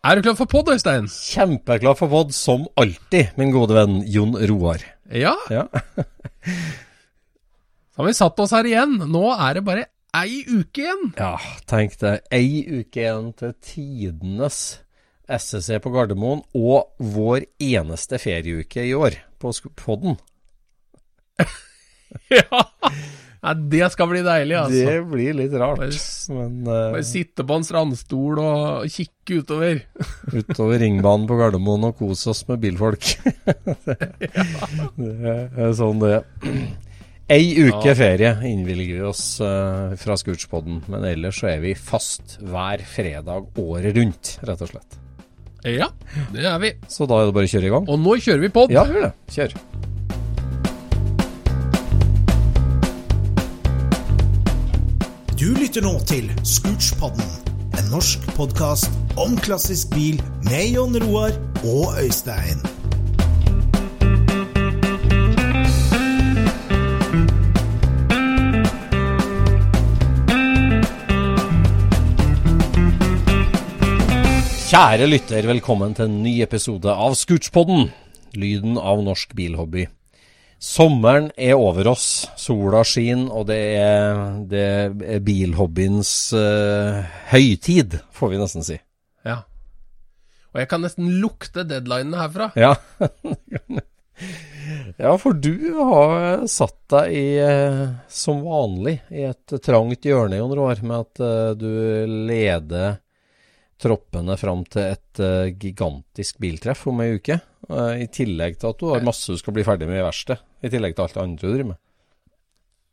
Er du klar for pod, Øystein? Kjempeklar for pod, som alltid, min gode venn Jon Roar. Ja. Ja. Så har vi satt oss her igjen. Nå er det bare ei uke igjen. ja, tenk deg. Ei uke igjen til tidenes SSC på Gardermoen, og vår eneste ferieuke i år på podden. Ja. Ja, det skal bli deilig, altså. Det blir litt rart, Bare men uh, Bare sitte på en strandstol og kikke utover. utover ringbanen på Gardermoen og kose oss med bilfolk. det er sånn det er. Ei uke Ja. ferie innvilger vi oss uh, fra Scootspodden, men ellers så er vi fast hver fredag året rundt, rett og slett. Ja, det er vi. Så da er det bare å kjøre i gang. Og nå kjører vi pod. Ja, gjør det. Kjør. Du lytter nå til Scootspodden, en norsk podkast om klassisk bil med Jon Roar og Øystein. Kjære lytter, velkommen til en ny episode av Scootspodden, lyden av norsk bilhobby. Sommeren er over oss, sola skinner, og det er, det er bilhobbyens uh, høytid, får vi nesten si. Ja. Og jeg kan nesten lukte deadlinene herfra. Ja. ja, for du har satt deg i, eh, som vanlig, i et trangt hjørne, Jon Roar, med at uh, du leder troppene fram til et uh, gigantisk biltreff om ei uke. Eh, I tillegg til at du har masse du skal bli ferdig med i verkstedet. I tillegg til alt det andre du driver med.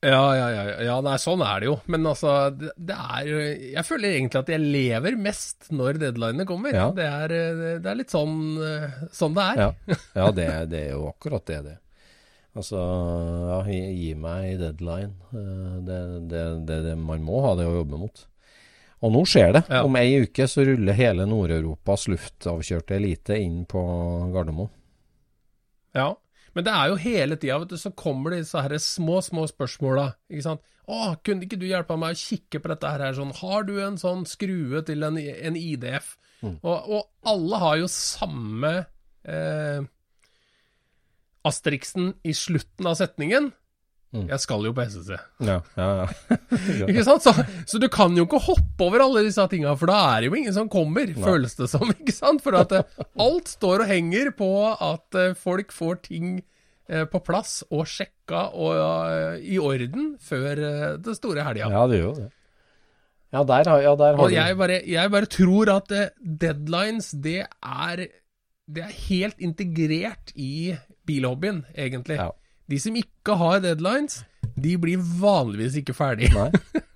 Ja, ja, ja, ja, nei, sånn er det jo. Men altså, det, det er Jeg føler egentlig at jeg lever mest når deadlinene kommer. Ja. Det, er, det er litt sånn, sånn det er. Ja, ja det, det er jo akkurat det det er. Altså, ja, gi, gi meg deadline. Eh, Det, det, det, det man må ha det å jobbe mot. Og nå skjer det. Ja. Om ei uke så ruller hele Nord-Europas luftavkjørte elite inn på Gardermoen. Ja. Men det er jo hele tida, vet du, så kommer det disse her små, små spørsmåla. Ikke sant. Å, kunne ikke du hjelpe meg å kikke på dette her sånn? Har du en sånn skrue til en, en IDF? Og, og alle har jo samme eh, Asteriksen i slutten av setningen. Jeg skal jo på SSC. Ja, ja, ja. Ikke sant? Så, så du kan jo ikke hoppe over alle disse tinga, for da er det jo ingen som kommer, føles det som. ikke sant? For at eh, alt står og henger på at eh, folk får ting eh, på plass og sjekka og i orden før det store helga. ja, det gjør jo det. Ja, der har, ja, der har Og jeg bare, jeg bare tror at deadlines, det er, det er helt integrert i bilhobbyen, egentlig. Ja. De som ikke har deadlines, de blir vanligvis ikke ferdig. Nei.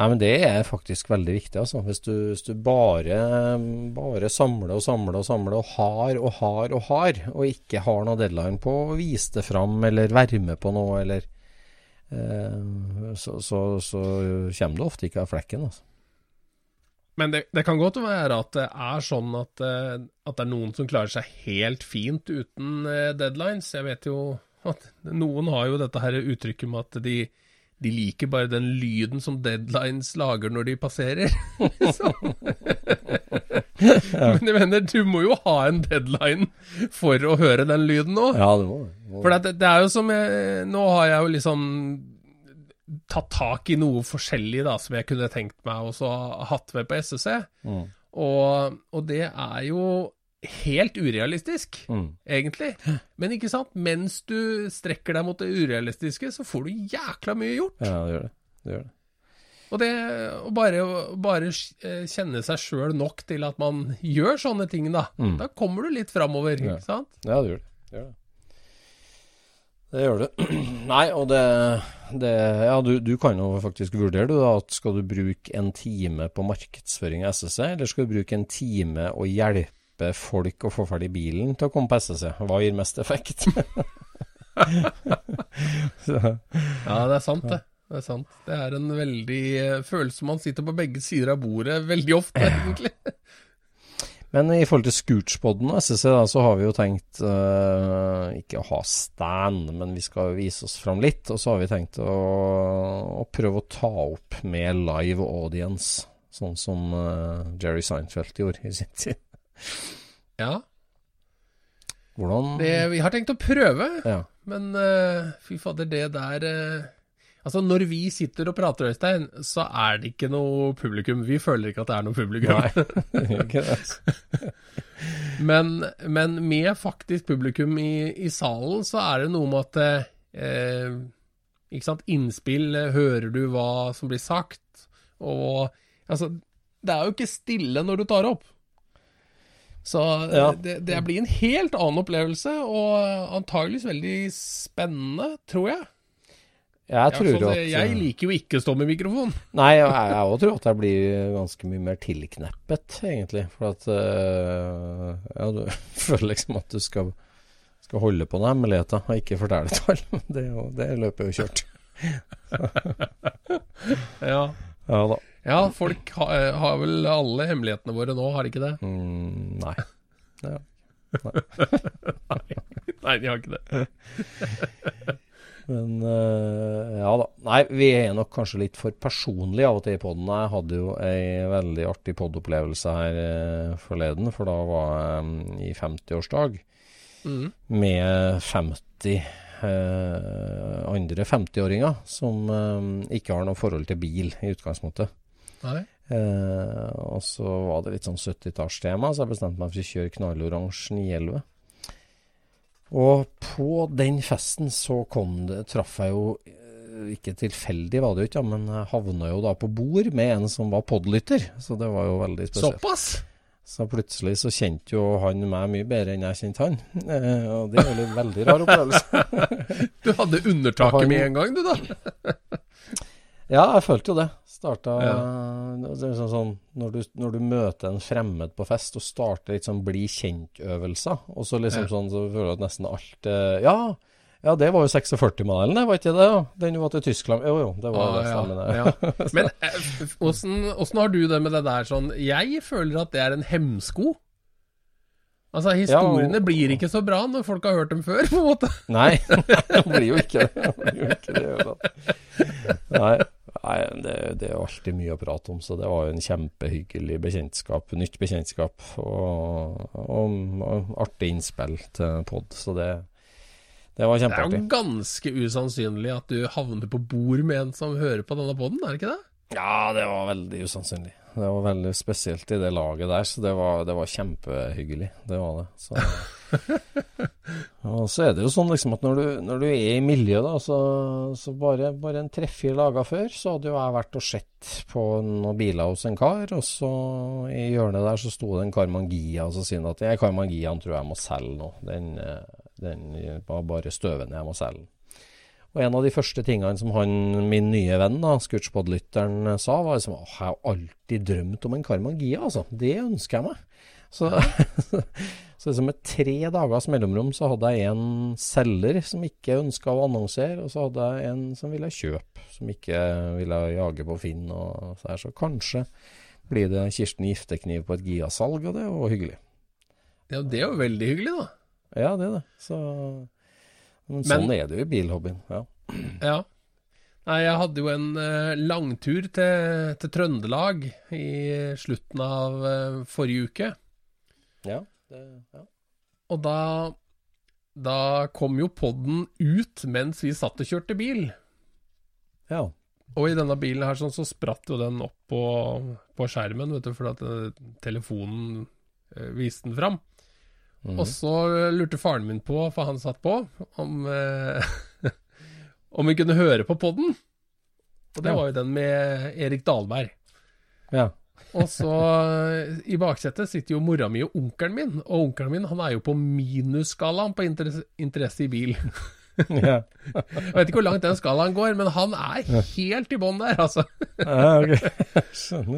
Nei, men det er faktisk veldig viktig, altså. Hvis du, hvis du bare, bare samler og samler og samler og har og har og har, og ikke har noe deadline på å vise det fram eller være med på noe, eller eh, så, så, så kommer du ofte ikke av flekken, altså. Men det, det, kan godt være at det er sånn at, eh, at, det er noen som klarer seg helt fint uten eh, deadlines. Jeg vet jo noen har jo dette her uttrykket med at de de liker bare den lyden som deadlines lager når de passerer. Men jeg mener, du må jo ha en deadline for å høre den lyden nå. Ja, det må, må. For det, det, er jo som jeg, Nå har jeg jo liksom tatt tak i noe forskjellig da, som jeg kunne tenkt meg også hatt med på SSC. Mm. Og, og det er jo helt urealistisk, mm. egentlig. Men ikke sant, mens du strekker deg mot det urealistiske, så får du jækla mye gjort. Ja, det gjør det. det, gjør det. Og det å bare, bare, eh, kjenne seg sjøl nok til at man gjør sånne ting, da. Mm. Da kommer du litt framover, ja. ikke sant? Ja, det gjør det. det, gjør det. Det gjør det. Nei, og det, det Ja, du, du, kan jo faktisk vurdere du da, at skal du bruke en time på markedsføring av SSC, eller skal du bruke en time og hjelpe hjelpe folk å få ferdig bilen til å komme på SSC? Hva gir mest effekt? ja, det er sant, det. Det er sant. Det er en veldig uh, følelse man sitter på begge sider av bordet veldig ofte, egentlig. Men i forhold til Scootspoden og SSC, da, så har vi jo tenkt uh, ikke å ha stand, men vi skal vise oss fram litt. Og så har vi tenkt å, å prøve å ta opp med live audience, sånn som uh, Jerry Seinfeld gjorde i sin tid. Ja. Hvordan det, Vi har tenkt å prøve, ja. men uh, fy fader, det der uh, Altså, når vi sitter og prater, Øystein, så er det ikke noe publikum. Vi føler ikke at det er noe publikum. Nei, ikke det. men, men, med faktisk publikum i, i, salen, så er det noe med at eh, Ikke sant, innspill, hører du hva som blir sagt? Og altså, det er jo ikke stille når du tar opp. Så ja. det, det, blir en helt annen opplevelse, og antageligvis veldig spennende, tror jeg. Jeg tror ja, at Jeg liker jo ikke å stå med mikrofon. Nei, jeg òg tror at jeg blir ganske mye mer tilkneppet, egentlig. For at øh, Ja, du føler liksom at du skal, skal holde på noen hemmeligheter og ikke fortelle det til alle. Det, det løpet er jo kjørt. ja. ja da. Ja, folk ha, eh, har vel alle hemmelighetene våre nå, har de ikke det? Mm, nei. Ja. Nei. nei. de har ikke det. Men uh, ja da. Nei, vi er nok kanskje litt for personlige av og til i poden. Jeg hadde jo ei veldig artig podopplevelse her uh, forleden, for da var jeg um, i 50-årsdag mm. med 50 uh, andre 50-åringer som ikke har noe forhold til bil i utgangspunktet. Eh, og så var det litt sånn 70-tallstema, så jeg bestemte meg for å kjøre knalloransjen i elva. Og på den festen så kom det Traff jeg jo eh, Ikke tilfeldig, var det jo ikke, men jeg havna jo da på bord med en som var podlytter. Så det var jo veldig spesielt. Såpass? Så plutselig så kjente jo han meg mye bedre enn jeg kjente han. Eh, og det jo en veldig rar opplevelse. du hadde undertaket med en gang, du da? ja, jeg følte jo det starta ja. liksom sånn, når, du, når, du, møter en fremmed på fest og starter litt sånn bli kjent-øvelser, og så liksom ja. sånn så føler du at nesten alt eh, Ja, ja, det var jo 46-modellen, det, var ikke det? Den var til Tyskland Jo, jo, det var ah, det. Ja. Men eh, åssen har du det med det der sånn Jeg føler at det er en hemsko. Altså, historiene ja, og, blir ikke så bra når folk har hørt dem før, på en måte. Nei, det blir jo ikke det. det, blir jo ikke det Nei. Nei, det, det, er alltid mye å prate om, så det var jo en kjempehyggelig bekjentskap. Nytt bekjentskap og, og, og artig innspill til pod. Så det, det var kjempeartig. Det er jo ganske usannsynlig at du havner på bord med en som hører på denne poden, er det ikke det? Ja, det var veldig usannsynlig. Det var veldig spesielt i det laget der, så det var, det var kjempehyggelig. Det var det. Så, og så er det jo sånn liksom at når du, når du er i miljøet, da, så, så bare, bare, en tre-fire dager før, så hadde jo jeg vært og sett på noen biler hos en kar, og så i hjørnet der så sto det en karmangia og så sier han at ja, Carmangiaen tror jeg må selge nå. Den, den var bare støvende, jeg må selge den. Og en av de første tingene som han, min nye venn, da, Scootspod-lytteren, sa, var liksom at jeg har alltid drømt om en Karman Gia, altså. Det ønsker jeg meg. Så, så liksom med tre dagers mellomrom så hadde jeg en selger som ikke ønska å annonsere, og så hadde jeg en som ville kjøpe, som ikke ville jage på Finn og så her. Så kanskje blir det Kirsten Giftekniv på et Gia-salg, og det var hyggelig. Ja, det er jo veldig hyggelig, da. Ja, det er det. Så, men, sånn er det jo i bilhobbyen. Ja. Ja. Nei, jeg hadde jo en uh, langtur til, til Trøndelag i slutten av uh, forrige uke. Ja, det, ja. Og da, da kom jo podden ut mens vi satt og kjørte bil. ja. Og i denne bilen her sånn, så spratt jo den opp på, på skjermen, vet du, fordi at eh, telefonen eh, viste den fram. Og så lurte faren min på, for han satt på, om, eh, om vi kunne høre på podden. Og det Ja. var jo den med Erik Dahlberg. ja. Og så i baksetet sitter jo mora mi og onkelen min, og onkelen min han er jo på minusskalaen på interesse, interesse i bil. Jeg vet ikke hvor langt den skalaen går, men han er helt i bånn der, altså.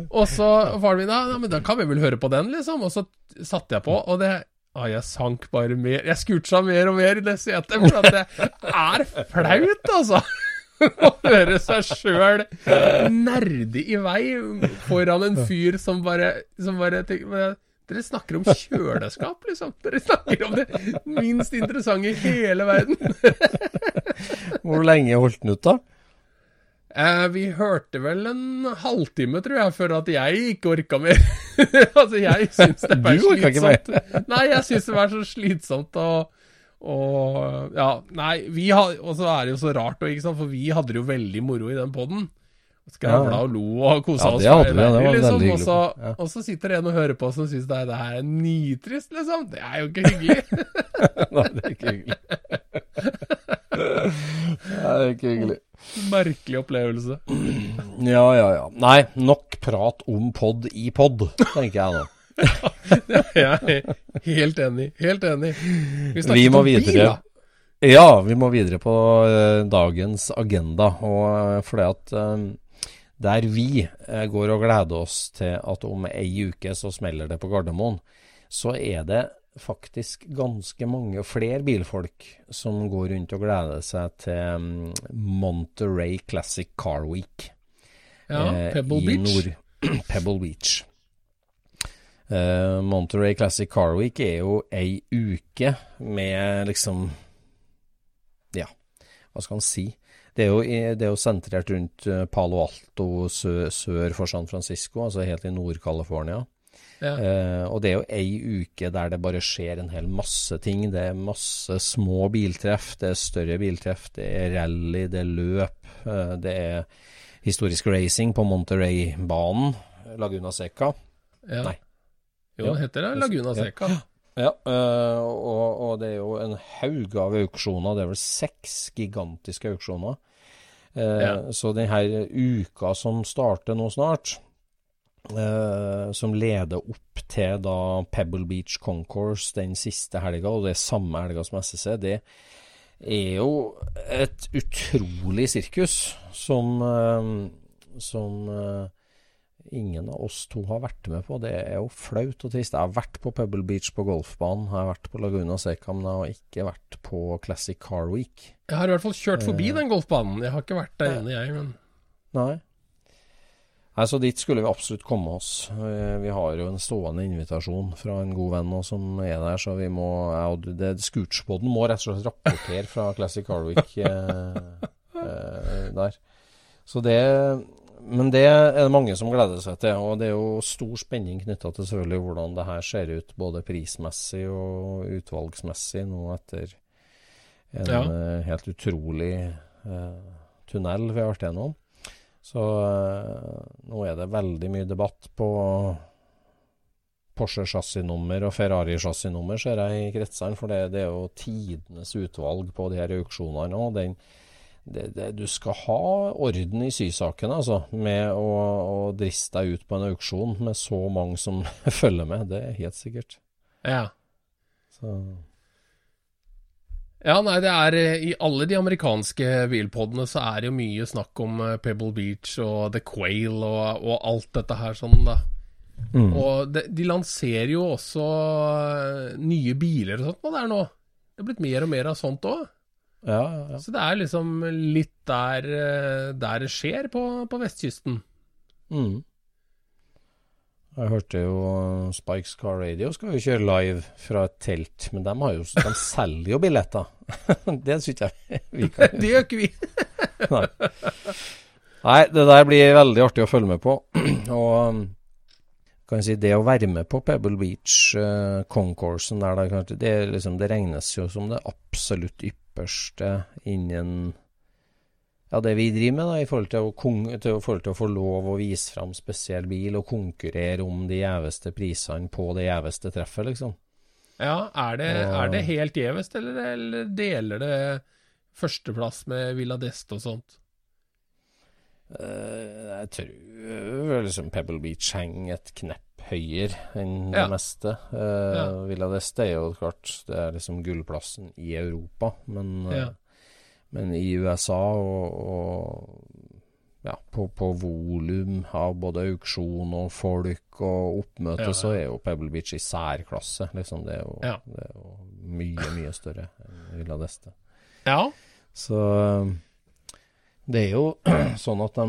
Og så faren min, ja, ja, men da kan vi vel høre på den, liksom. Og så satte jeg på, og det ah, Jeg sank bare mer. Jeg skurtsa mer og mer i det setet, for at det er flaut, altså. Å høre seg sjøl nerde i vei foran en fyr som bare, som bare tenker, Dere snakker om kjøleskap, liksom. Dere snakker om det minst interessante i hele verden. Hvor lenge holdt den ut, da? Eh, vi hørte vel en halvtime, tror jeg, før at jeg ikke orka mer. altså, jeg syns det var slitsomt. Nei, jeg syns det var så slitsomt og, og Ja, nei, vi har Og så er det jo så rart, ikke sant, for vi hadde det jo veldig moro i den poden. Skravla og lo og kosa Ja, oss. det hadde vi, det var veldig Og så, hyggelig. Ja. og så sitter det en og hører på som syns det, det her er nitrist, liksom. Det er jo ikke hyggelig. Nei, det er ikke hyggelig. det er ikke hyggelig. Merkelig opplevelse. Ja, ja, ja. Nei, nok prat om pod i pod, tenker jeg nå. Jeg er helt enig. Helt enig. Vi, Vi må bil, videre. da. Ja, vi må videre på eh, dagens agenda. Og uh, fordi at eh, der vi eh, går og gleder oss til at om ei uke så smeller det på Gardermoen, så er det faktisk ganske mange flere bilfolk som går rundt og gleder seg til mm, Monterey Classic Car Week. Ja, eh, Pebble Beach. Pebble Beach. Eh, Monterey Classic Car Week er jo ei uke med liksom Ja, hva skal man si? Det er jo, det er jo sentrert rundt eh, Palo Alto sø, sør for San Francisco, altså helt i Nord-California. Ja. Uh, og det er jo ei uke der det bare skjer en hel masse ting. Det er masse små biltreff, det er større biltreff, det er rally, det er løp, Uh, det er historisk racing på Monterey-banen, Laguna Seca. Ja. Nei. Jo, den det heter det Laguna Seca. Ja, eh, og, og det er jo en haug av auksjoner. Det er vel seks gigantiske auksjoner. Eh. Så denne uka som starter nå snart, eh, som leder opp til da Pebble Beach Concourse den siste helga, og det er samme helga som SSC, det er jo et utrolig sirkus som, eh, som eh, ingen av oss to har vært med på. Det er jo flaut og trist. Jeg har vært på Pebble Beach på golfbanen, jeg har vært på Laguna Seca, men jeg har ikke vært på Classic Car Week. Jeg har i hvert fall kjørt forbi Eh. den golfbanen. Jeg har ikke vært der inne, jeg, men Nei. Nei, Så dit skulle vi absolutt komme oss. Eh, Vi har jo en stående invitasjon fra en god venn nå som er der, så vi må ja, Scootspoden må rett og slett rapportere fra Classic Car Week eh, eh, der. Så det Men det er det mange som gleder seg til, og det er jo stor spenning knytta til selvfølgelig hvordan det her ser ut, både prismessig og utvalgsmessig, nå etter en Ja. eh, helt utrolig eh, tunnel vi har vært gjennom. Så eh, nå er det veldig mye debatt på Porsche-chassisnummer og Ferrari-chassisnummer, ser jeg i kretsene. For det, det er jo tidenes utvalg på de her auksjonene. Den, det, det, du skal ha orden i sysakene, altså. Med å, å driste deg ut på en auksjon med så mange som følger med. Det er helt sikkert. ja. Så Ja, nei, det er eh, I alle de amerikanske bilpodene så er det jo mye snakk om eh, Pebble Beach og The Quail og, og alt dette her sånn, da. Og de, de lanserer jo også eh, nye biler og sånt nå der nå. Det er blitt mer og mer av sånt òg. Ja, ja. Så det er liksom litt der, eh, der det skjer på, på vestkysten. Mm. Jeg hørte jo uh, Spikes Car Radio skal jo kjøre live fra et telt, men de, har jo, de selger jo billetter. det syns jeg vi kan Det gjør ikke vi. Nei. Nei, det der blir veldig artig å følge med på. Og um, kan jeg si, det å være med på Pebble Beach, uh, concoursen der, det, liksom, det regnes jo som det absolutt ypperste innen ja, det vi driver med da, i forhold til å, til, forhold til å få lov å vise fram spesiell bil og konkurrere om de gjeveste prisene på det gjeveste treffet, liksom. Ja, er det, er det helt gjevest, eller, eller deler det førsteplass med Villa d'Este og sånt? Uh, jeg tror liksom Pebble Beach henger et knepp høyere enn Ja. det meste. Uh, Ja. Villa d'Este er jo klart det er liksom gullplassen i Europa, men, eh, Ja. men i USA og, og ja, på, på volum av både auksjon og folk og oppmøte, så er jo Pebble Beach i særklasse. Liksom. Det, er jo, det er jo mye, mye større enn Villa d'Este. Ja. Så um, det er jo sånn at de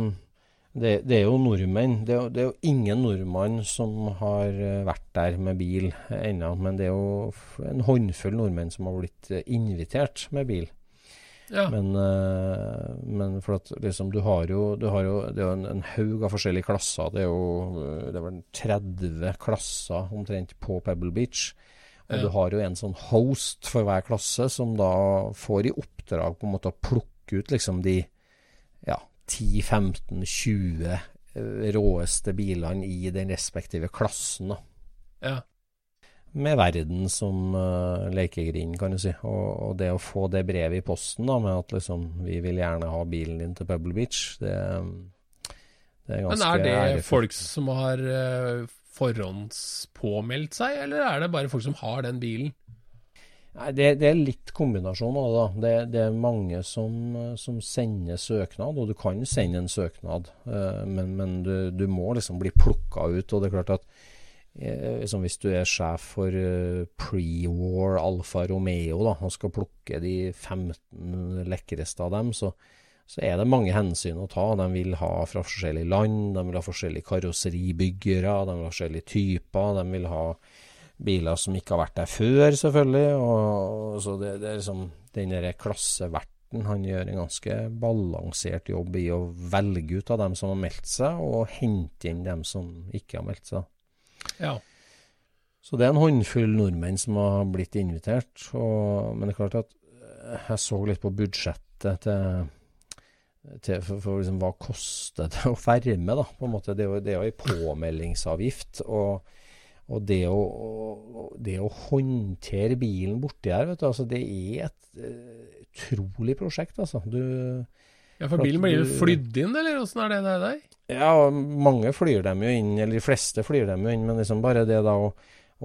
det, det er jo nordmenn. Det er, det er jo ingen nordmann som har eh, vært der med bil ennå. Men det er jo en håndfull nordmenn som har blitt eh, invitert med bil. ja. Men, eh, men for at liksom du har jo, du har jo Det er jo en, en haug av forskjellige klasser. Det er jo det er vel 30 klasser omtrent på Pebble Beach. Og Ja. du har jo en sånn host for hver klasse som da får i oppdrag på en måte å plukke ut liksom de 10-15-20 eh, råeste bilene i den respektive klassen. da ja. med verden som uh, lekegrind, kan du si. Og, og det å få det brevet i posten da, med at liksom vi vil gjerne ha bilen din til Pebble Beach, det, det er ganske Men er det ærefullt. folk som har uh, forhåndspåmeldt seg, eller er det bare folk som har den bilen? Nei, det, det er litt kombinasjon av det. Det, det er mange som, som sender søknad, og du kan sende en søknad, eh, men, men du, du må liksom bli plukka ut. Og det er klart at liksom hvis du er sjef for eh, pre-war Alfa Romeo da, og skal plukke de 15 lekreste av dem, så, så er det mange hensyn å ta. De vil ha fra forskjellige land, de vil ha forskjellige karosseribyggere, de vil ha forskjellige typer, de vil ha biler som ikke har vært der før, selvfølgelig. Og, så det, det er liksom den derre klasseverten han gjør en ganske balansert jobb i å velge ut av dem som har meldt seg, og hente inn dem som ikke har meldt seg. Ja. Så det er en håndfull nordmenn som har blitt invitert. Og, men det er klart at eh, jeg så litt på budsjettet til, til for, for liksom, hva koster det å ferme, da. På en måte. Det er jo, det er jo en påmeldingsavgift. Og, og det, å, det å håndtere bilen borti her, vet du, altså, det er et eh, utrolig prosjekt, altså. Du ja, for For bilen blir jo flydd inn, eller åssen er det der? der? Ja, mange flyr dem jo inn, eller de fleste flyr dem jo inn, men liksom bare det da å,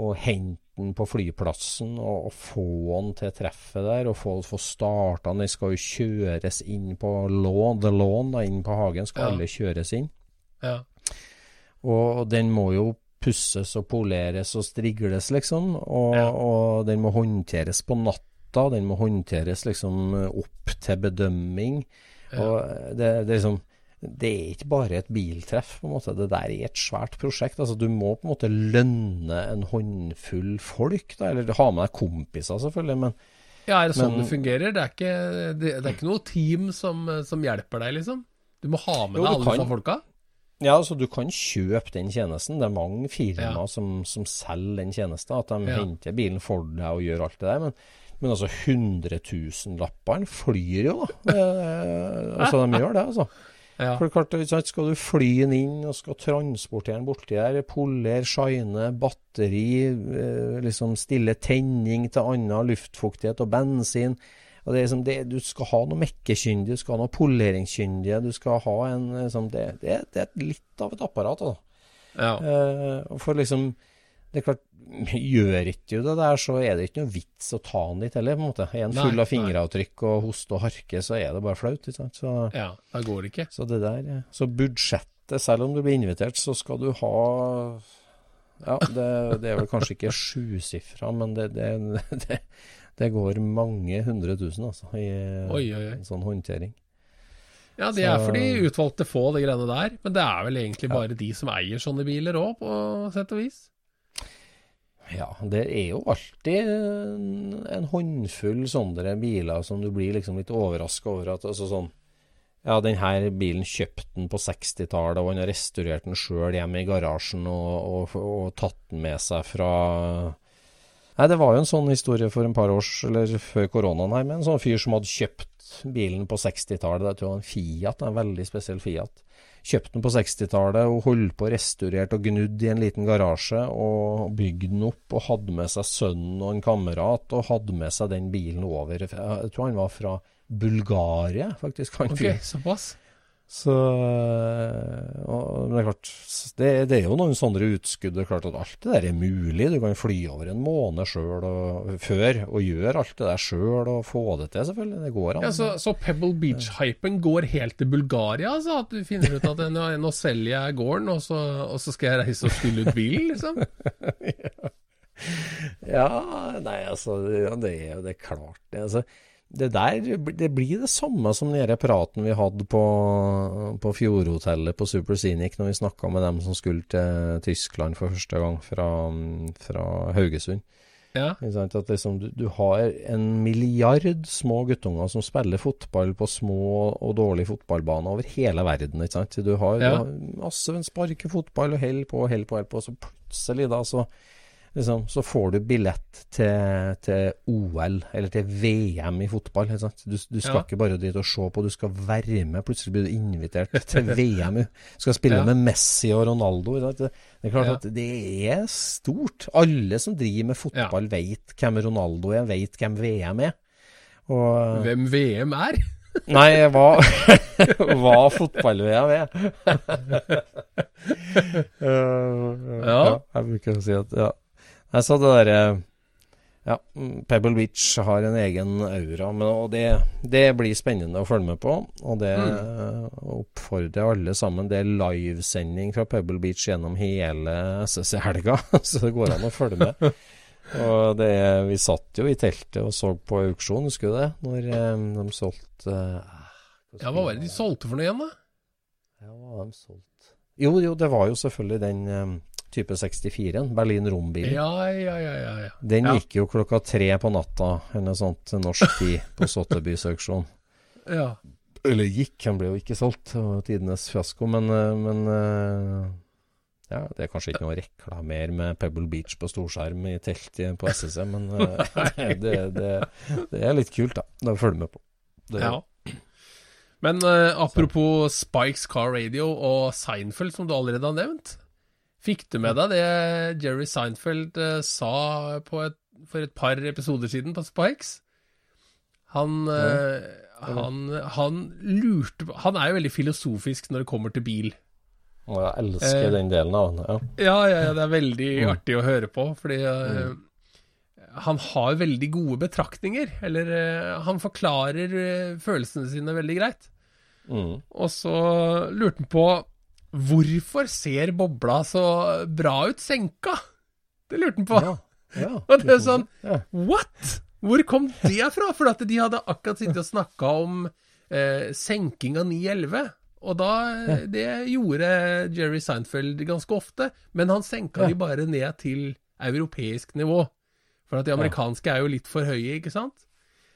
å hente den på flyplassen og, og få den til treffet der, og få, få starta den. Den skal jo kjøres inn på lån, the lawn, da, inn på hagen skal Ja. alle kjøres inn. Ja. Og den må jo pusses og poleres og strigles, liksom. Og, Ja. og den må håndteres på natta. Den må håndteres liksom opp til bedømming. Og det, det er liksom det er ikke bare et biltreff, på en måte. Det der er et svært prosjekt. Altså, du må på en måte lønne en håndfull folk, da. Eller ha med deg kompiser, selvfølgelig, men ja, er det sånn Men- det fungerer? Det er ikke, det, det er ikke noe team som, som hjelper deg, liksom? Du må ha med Jo, deg alle disse folka? Ja, altså du kan kjøpe den tjenesten. Det er mange firmaer Ja. som, som selger den tjenesten. At de Ja. henter bilen for deg og gjør alt det der. Men, men altså 100 000-lappene flyr jo, da. Eh, altså de gjør det, altså. Ja. For klart, Skal du fly den inn og skal transportere den borti der, poler, shine, batteri, eh, liksom stille tenning til annen luftfuktighet og bensin og det er liksom det, Du skal ha noe mekkekyndige, du skal ha noe poleringskyndige, du skal ha en liksom, det, det, det er litt av et apparat. Ja. Uh, for liksom det er klart, gjør ikke du det der, så er det ikke noe vits å ta den dit heller, på en måte. Er full Nei, av fingeravtrykk og hoste og harke, så er det bare flaut, ikke sant. Så, Ja, da går det ikke. så det der ja. Så budsjettet, selv om du blir invitert, så skal du ha Ja, det, det er vel kanskje ikke sjusifra, men det, det, det, det går mange hundre tusen, altså, i Oi, oi, oi. sånn håndtering. Ja, det er Så- for de utvalgte få, de greiene der. Men det er vel egentlig bare de som eier sånne biler òg, på sett og vis. Ja, det er jo alltid en, en håndfull sånne biler som du blir liksom litt overraska over at altså sånn Ja, den her bilen kjøpte han på 60-tallet, og han har restaurert den sjøl hjemme i garasjen og, og, og tatt den med seg fra Nei, det var jo en sånn historie for en par års, eller før koronaen her, med en sånn fyr som hadde kjøpt bilen på 60-tallet. Det tror han Fiat, en veldig spesiell Fiat. Kjøpte den på 60-tallet og holdt på restaurert og gnudd i en liten garasje. Og bygde den opp og hadde med seg sønnen og en kamerat og hadde med seg den bilen over. Jeg tror han var fra Bulgaria, faktisk. han okay, såpass. Så øh, og, det er klart, det, det er jo noen sånne utskudd. Det er klart at alt det der er mulig. Du kan fly over en måned sjøl før og gjøre alt det der sjøl og få det til, selvfølgelig. Det går an. Ja, så, så Pebble Beach-hypen går helt til Bulgaria, altså? At du finner ut at nå, nå selger jeg gården, og så, og så skal jeg reise og spille ut bilen, liksom? Ja, nei, altså Det, det er jo det er klart. Det, altså, det der det blir det samme som den praten vi hadde på, på Fjordhotellet på Super Scenic når vi snakka med dem som skulle til Tyskland for første gang fra, fra Haugesund. Ja. At liksom, du, du har en milliard små guttunger som spiller fotball på små og dårlige fotballbaner over hele verden. Ikke sant? Du har, Ja. du har masse sparker fotball og holder på og holder på, held på, så plutselig da så Liksom, så får du billett til, til OL, eller til VM i fotball. Du, du skal Ja. ikke bare dit og se på, du skal være med. Plutselig blir du invitert til VM. Du skal spille Ja. med Messi og Ronaldo. Det, det er klart Ja. at det er stort. Alle som driver med fotball, vet hvem Ronaldo er, vet hvem VM er. Og, Hvem VM er? Nei, hva, hva fotball-VM er. Uh, Ja. Jeg bruker å si at ja. Nei, sa det derre ja, mm, Pebble Beach har en egen aura, men, og det, det blir spennende å følge med på. Og det Mm. oppfordrer alle sammen. Det er livesending fra Pebble Beach gjennom hele SSC-helga, så det går an å følge med. Og det, vi satt jo i teltet og så på auksjon, husker du det? Når eh, de solgte eh, Ja, hva var det de solgte for noe igjen, da? Ja, hva var de solgt? Jo, jo, det var jo selvfølgelig den eh, type 64-en, Berlin Rom-bilen. Ja, ja, ja, ja. Den gikk jo klokka tre på natta, eller sånt, norsk tid, på Sotheby's auksjon. ja. Eller gikk, han ble jo ikke solgt, det var tidenes fiasko, men, eh, men eh, ja, det er kanskje ikke noe å reklamere med Pebble Beach på storskjerm i telt på SSC, men eh, det, det, det er litt kult, da. Det å følge med på. Det, ja. Men uh, apropos Spikes Car Radio og Seinfeld, som du allerede har nevnt. Fikk du med deg det Jerry Seinfeld uh, sa på et, for et par episoder siden på Spikes? Han, eh, han, han lurte Han er jo veldig filosofisk når det kommer til bil. Og jeg elsker uh, den delen av han. Ja. Ja, ja, ja det er veldig Mm. artig å høre på, fordi mm. han har veldig gode betraktninger. Eller han forklarer følelsene sine veldig greit. Mm. Og så lurte han på hvorfor ser bobla så bra ut senka? Det lurte han på. Ja, ja. Og det er sånn Ja. What? Hvor kom det fra? For at de hadde akkurat sittet og snakka om eh, senking av 911. Og da Det gjorde Jerry Seinfeld ganske ofte, men han senka de bare ned til europeisk nivå. For at de amerikanske er jo litt for høye, ikke sant?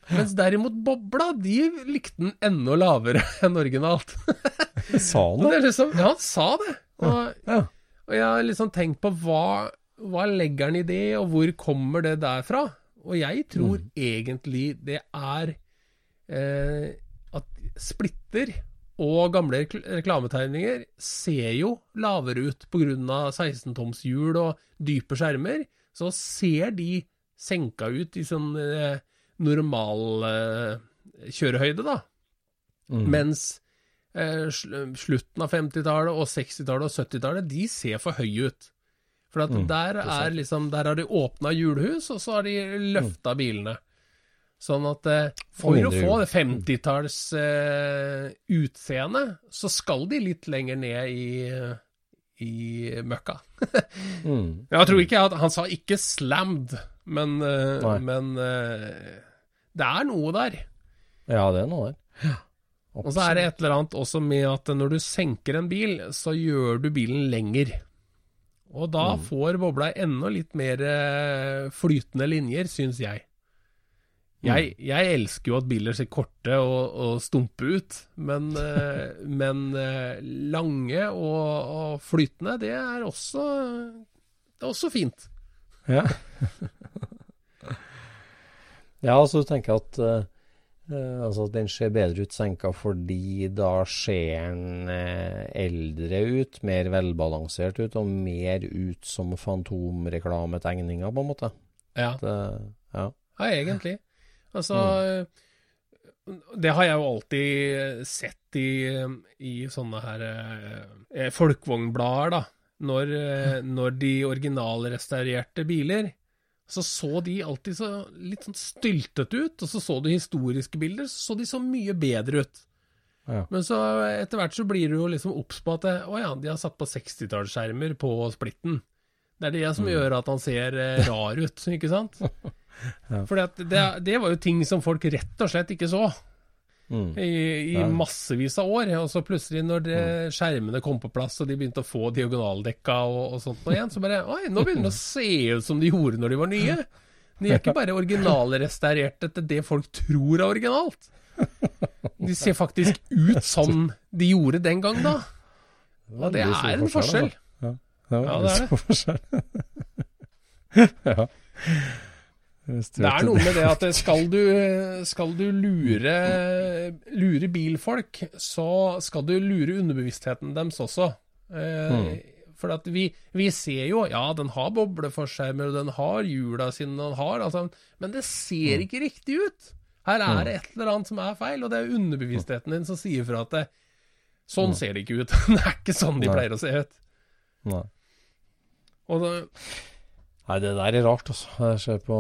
Mens derimot bobla, de likte den enda lavere enn originalt. Sa han det liksom, ja, han sa det. Og, Ja. og jeg har liksom tenkt på hva, hva legger han i det, og hvor kommer det derfra? Og jeg tror egentlig det er eh, at splitter og gamle reklametegninger ser jo lavere ut pga. 16-toms hjul og dype skjermer. Så ser de senka ut i sånn eh, normal eh, kjørehøyde, da. Mm. Mens eh, sl slutten av 50-tallet og 60-tallet og 70-tallet, de ser for høye ut. For at der er liksom Der har de åpna hjulhus, og så har de løfta bilene. Sånn at eh, for å få det 50-talls eh, utseendet, så skal de litt lenger ned i, i møkka. Mm. Jeg tror ikke at Han sa ikke 'slammed', men, uh, men uh, det er noe der. Ja, det er noe der. Og så er det et eller annet også med at når du senker en bil, så gjør du bilen lenger. Og da Mm. får bobla enda litt mer eh, flytende linjer, syns jeg. jeg. Mm. Jeg elsker jo at biler ser korte og, og stumpe ut, men, men lange og, og flytende, det er også Det er også fint. Ja. ja, altså du tenker at eh, altså at den ser bedre ut senka fordi da ser den uh, eldre ut, mer velbalansert ut, og mer ut som fantomreklametegninger, på en måte. Ja. Det, ja. Ja, egentlig. Altså Det har jeg jo alltid sett i, i sånne her folkevognblader, da. Når, eh, når de originalrestaurerte biler, så så de alltid så litt sånn styltete ut. Og så så du historiske bilder, så så de så mye bedre ut. Ja. Men så etter hvert så blir du jo liksom obs på at eh, å ja, de har satt på 60-tallsskjermer på splitten. Det er det som gjør at han ser eh, rar ut, ikke sant? ja. For det, det var jo ting som folk rett og slett ikke så Mm. i, i Ja. massevis av år. Og så plutselig, når det, skjermene kom på plass og de begynte å få diagonaldekka og, og sånt noe igjen, så bare Oi, nå begynner det å se ut som de gjorde når de var nye. De er ikke bare originalrestaurert etter det folk tror er originalt. De ser faktisk ut som de gjorde den gang, da. Og det er en forskjell. altså. Ja, ja, det er det. forskjell. ja. Det vet er noe med det at skal du, skal du lure, lure bilfolk, så skal du lure underbevisstheten deres også. Eh, For at vi, vi ser jo, ja, den har bobleforskjermer, den har hjula sine, den har altså, men det ser ikke riktig ut. Her er det et eller annet som er feil, og det er underbevisstheten din som sier fra at det, sånn ser det ikke ut. det er ikke sånn de pleier å se ut. Nei. Og da, Nei, det der er rart, altså. Jeg ser på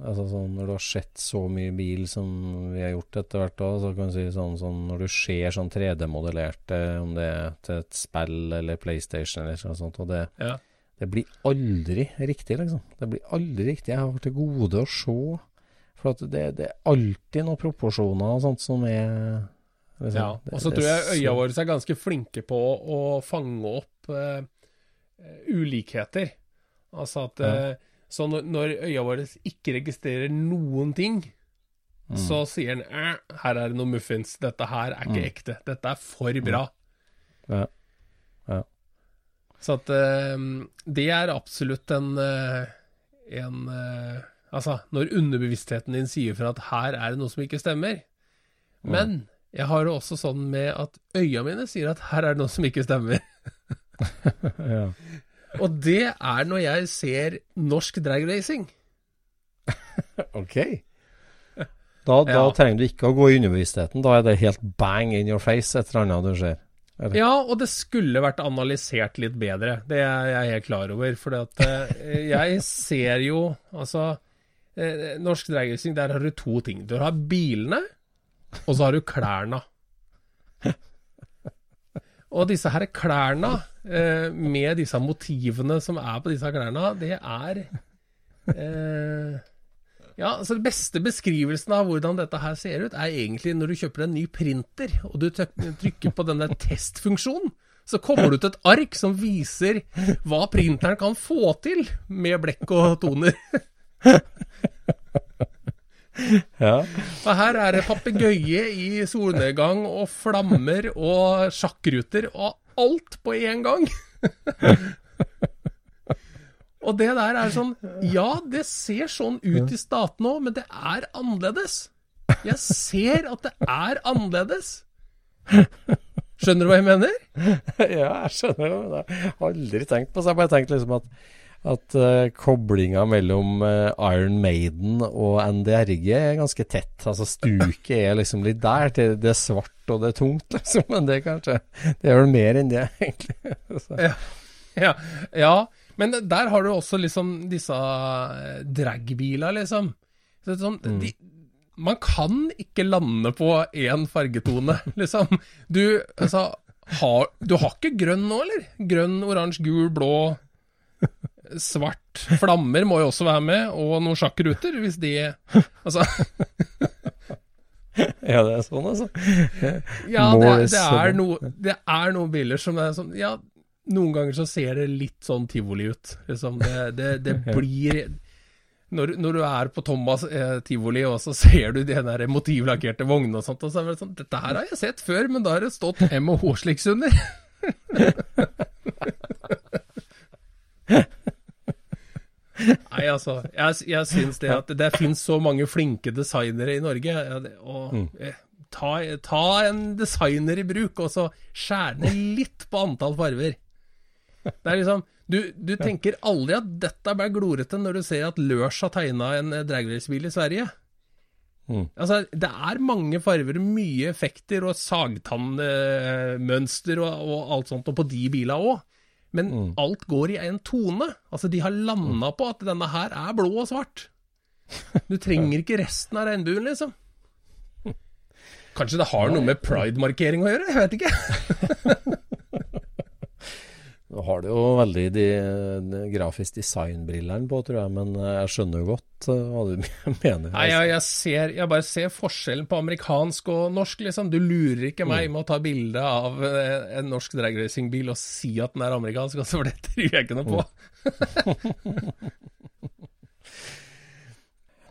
altså sånn, Når du har sett så mye bil som vi har gjort etter hvert, så kan du si sånn, sånn Når du ser sånn 3D-modellerte, om det er til et spill eller PlayStation eller noe sånt, og det, ja. det blir aldri riktig, liksom. Det blir aldri riktig. Jeg har til gode å se. For at det, det er alltid noen proporsjoner og sånt som er liksom, Ja, og så tror jeg øya våre er ganske flinke på å fange opp eh, ulikheter. Altså at Ja. eh, Så når, når øya våre ikke registrerer noen ting, Mm. så sier den her er det noe muffins, dette her er ikke ekte, dette er for bra. Ja. Ja. Så at eh, det er absolutt en, eh, en eh, Altså, når underbevisstheten din sier fra at her er det noe som ikke stemmer. Men jeg har det også sånn med at øya mine sier at her er det noe som ikke stemmer. ja. Og det er når jeg ser norsk dragracing. Ok. Da, da Ja. trenger du ikke å gå i underbevisstheten. Da er det helt bang in your face et eller annet du ser. Ja, og det skulle vært analysert litt bedre. Det er jeg helt klar over. For jeg ser jo Altså, eh, norsk dragracing, der har du to ting. Du har bilene, og så har du klærne. Og disse her klærne, eh, med disse motivene som er på disse klærne, det er eh, Ja, altså Den beste beskrivelsen av hvordan dette her ser ut, er egentlig når du kjøper en ny printer, og du trykker på denne testfunksjonen. Så kommer du til et ark som viser hva printeren kan få til med blekk og toner. Ja. Og her er det papegøye i solnedgang og flammer og sjakkruter og alt på én gang. og det der er sånn Ja, det ser sånn ut i statene òg, men det er annerledes. Jeg ser at det er annerledes. Skjønner du hva jeg mener? ja, jeg skjønner det. Jeg har aldri tenkt på det. Jeg har bare tenkt liksom at, at uh, koblinga mellom uh, Iron Maiden og NDRG er ganske tett. Altså Stuket er liksom litt der. Det, det er svart og det er tungt, liksom. Men det er kanskje Det er vel mer enn det, egentlig. Så, Ja, ja, Men der har du også liksom disse eh, dragbiler, liksom. Så sånn, de, man kan ikke lande på én fargetone, liksom. Du, altså har, Du har ikke grønn nå, eller? Grønn, oransje, gul, blå, svart. Flammer må jo også være med, og noen sjakkruter, hvis de Altså Ja, det er sånn, altså. Ja, det, det, er no, det er noen biler som er sånn Ja, noen ganger så ser det litt sånn tivoli ut. Liksom. Det, det, det blir når, når du er på Thomas eh, tivoli, og så ser du de der motivlakkerte vognene og sånt, og så er det sånn Dette her har jeg sett før, men da har det stått MH sliks under. Nei, altså. Jeg, jeg syns det at det finnes så mange flinke designere i Norge. Og mm. ta, ta en designer i bruk, og så skjær ned litt på antall farver. Det er liksom Du, du tenker aldri at dette ble glorete når du ser at Lørs har tegna en eh, dragracebil i Sverige. Mm. Altså, det er mange farver, mye effekter og sagtannmønster og, og alt sånt, og på de bila òg. Men alt går i en tone. Altså, de har landa på at denne her er blå og svart. Du trenger ikke resten av regnbuen, liksom. Kanskje det har noe med pride-markering å gjøre? Jeg vet ikke. Nå har du jo veldig de, de grafisk design-brillene på, tror jeg, men eh, jeg skjønner jo godt eh, hva du mener. Nei, jeg, jeg, ser, jeg bare ser forskjellen på amerikansk og norsk, liksom. Du lurer ikke meg med å ta bilde av eh, en norsk dragracingbil og si at den er amerikansk, altså, for det tror jeg ikke noe på.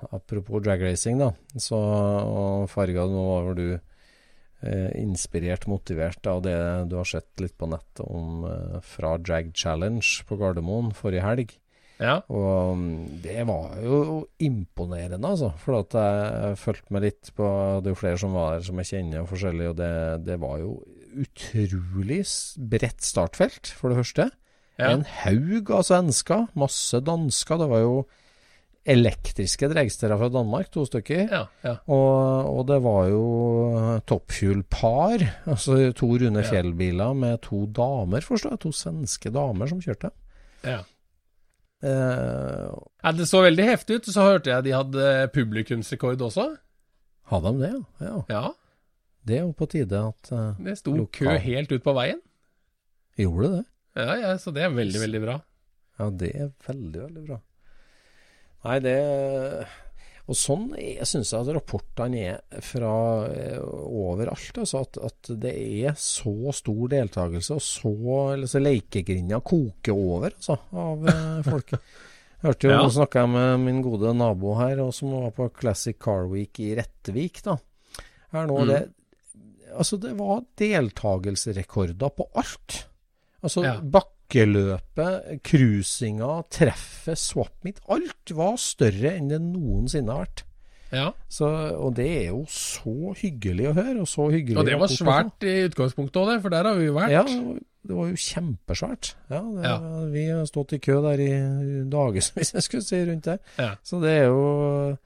Apropos dragracing, da. Så, Farga, nå var du inspirert, motivert av det du har sett litt på nettet om eh, fra Drag Challenge på Gardermoen forrige helg. Ja. Og mm, det var jo imponerende, altså. For at jeg fulgte med litt på Det er jo flere som var der som jeg kjenner og forskjellig, og det, det var jo utrolig bredt startfelt, for det første. Ja. En haug av svensker, masse dansker. Det var jo elektriske dregstere fra Danmark, to stykker. Ja, ja. Og, og det var jo toppfuel-par, altså to runde Ja. Fjell-biler med to damer, forstår jeg. To svenske damer som kjørte. ja. Uh, Ja, det så veldig heftig ut. Så hørte jeg de hadde publikumsrekord også. hadde de det, ja? ja? Det er jo på tide at uh, det sto Lokal. kø helt ut på veien. Gjorde det? Ja, ja, så det er veldig, veldig bra. Ja, det er veldig, veldig bra. Nei, det Og sånn jeg syns jeg at rapportene er fra eh, overalt. Altså at, at det er så stor deltakelse, og så altså, så Lekegrinda koker over altså, av eh, folk. Jeg hørte jo, Ja. Nå snakka jeg med min gode nabo her, og som var på Classic Car Week i Rettvik. da. Her nå, Mm. det, altså det var deltakelsesrekorder på alt. Altså Ja. Bakkeløpet, cruisinga, treffet, swap meet. Alt var større enn det noensinne har vært. Ja, Så, og det er jo så hyggelig å høre, og så hyggelig Og det var svært i utgangspunktet òg, for der har vi jo vært. Ja, det var jo kjempesvært. Ja, det, Ja. Vi har stått i kø der i dagevis, hvis jeg skulle si, rundt det. Ja. Så det er jo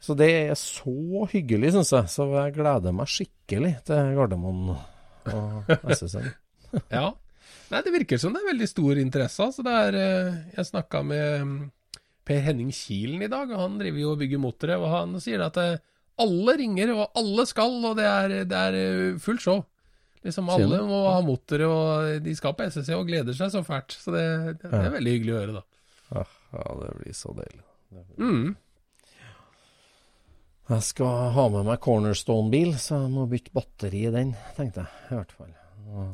Så det er så hyggelig, syns jeg. Så jeg gleder meg skikkelig til Gardermoen og SSN. Ja. Nei, det virker som det er veldig stor interesse. Altså det er, eh, jeg snakka med mm, Per Henning Kielen i dag, og han driver jo og bygger motere, og han sier at eh, alle ringer, og alle skal, og det er, det er eh, fullt show. Liksom alle må ha motere, og de skal på SSC og gleder seg så fælt. Så det, det, det er veldig hyggelig å høre, da. Ja, ja, det blir så deilig. Mm. Jeg skal ha med meg Cornerstone-bil, så jeg må bytte batteri i den, tenkte jeg. I hvert fall. Og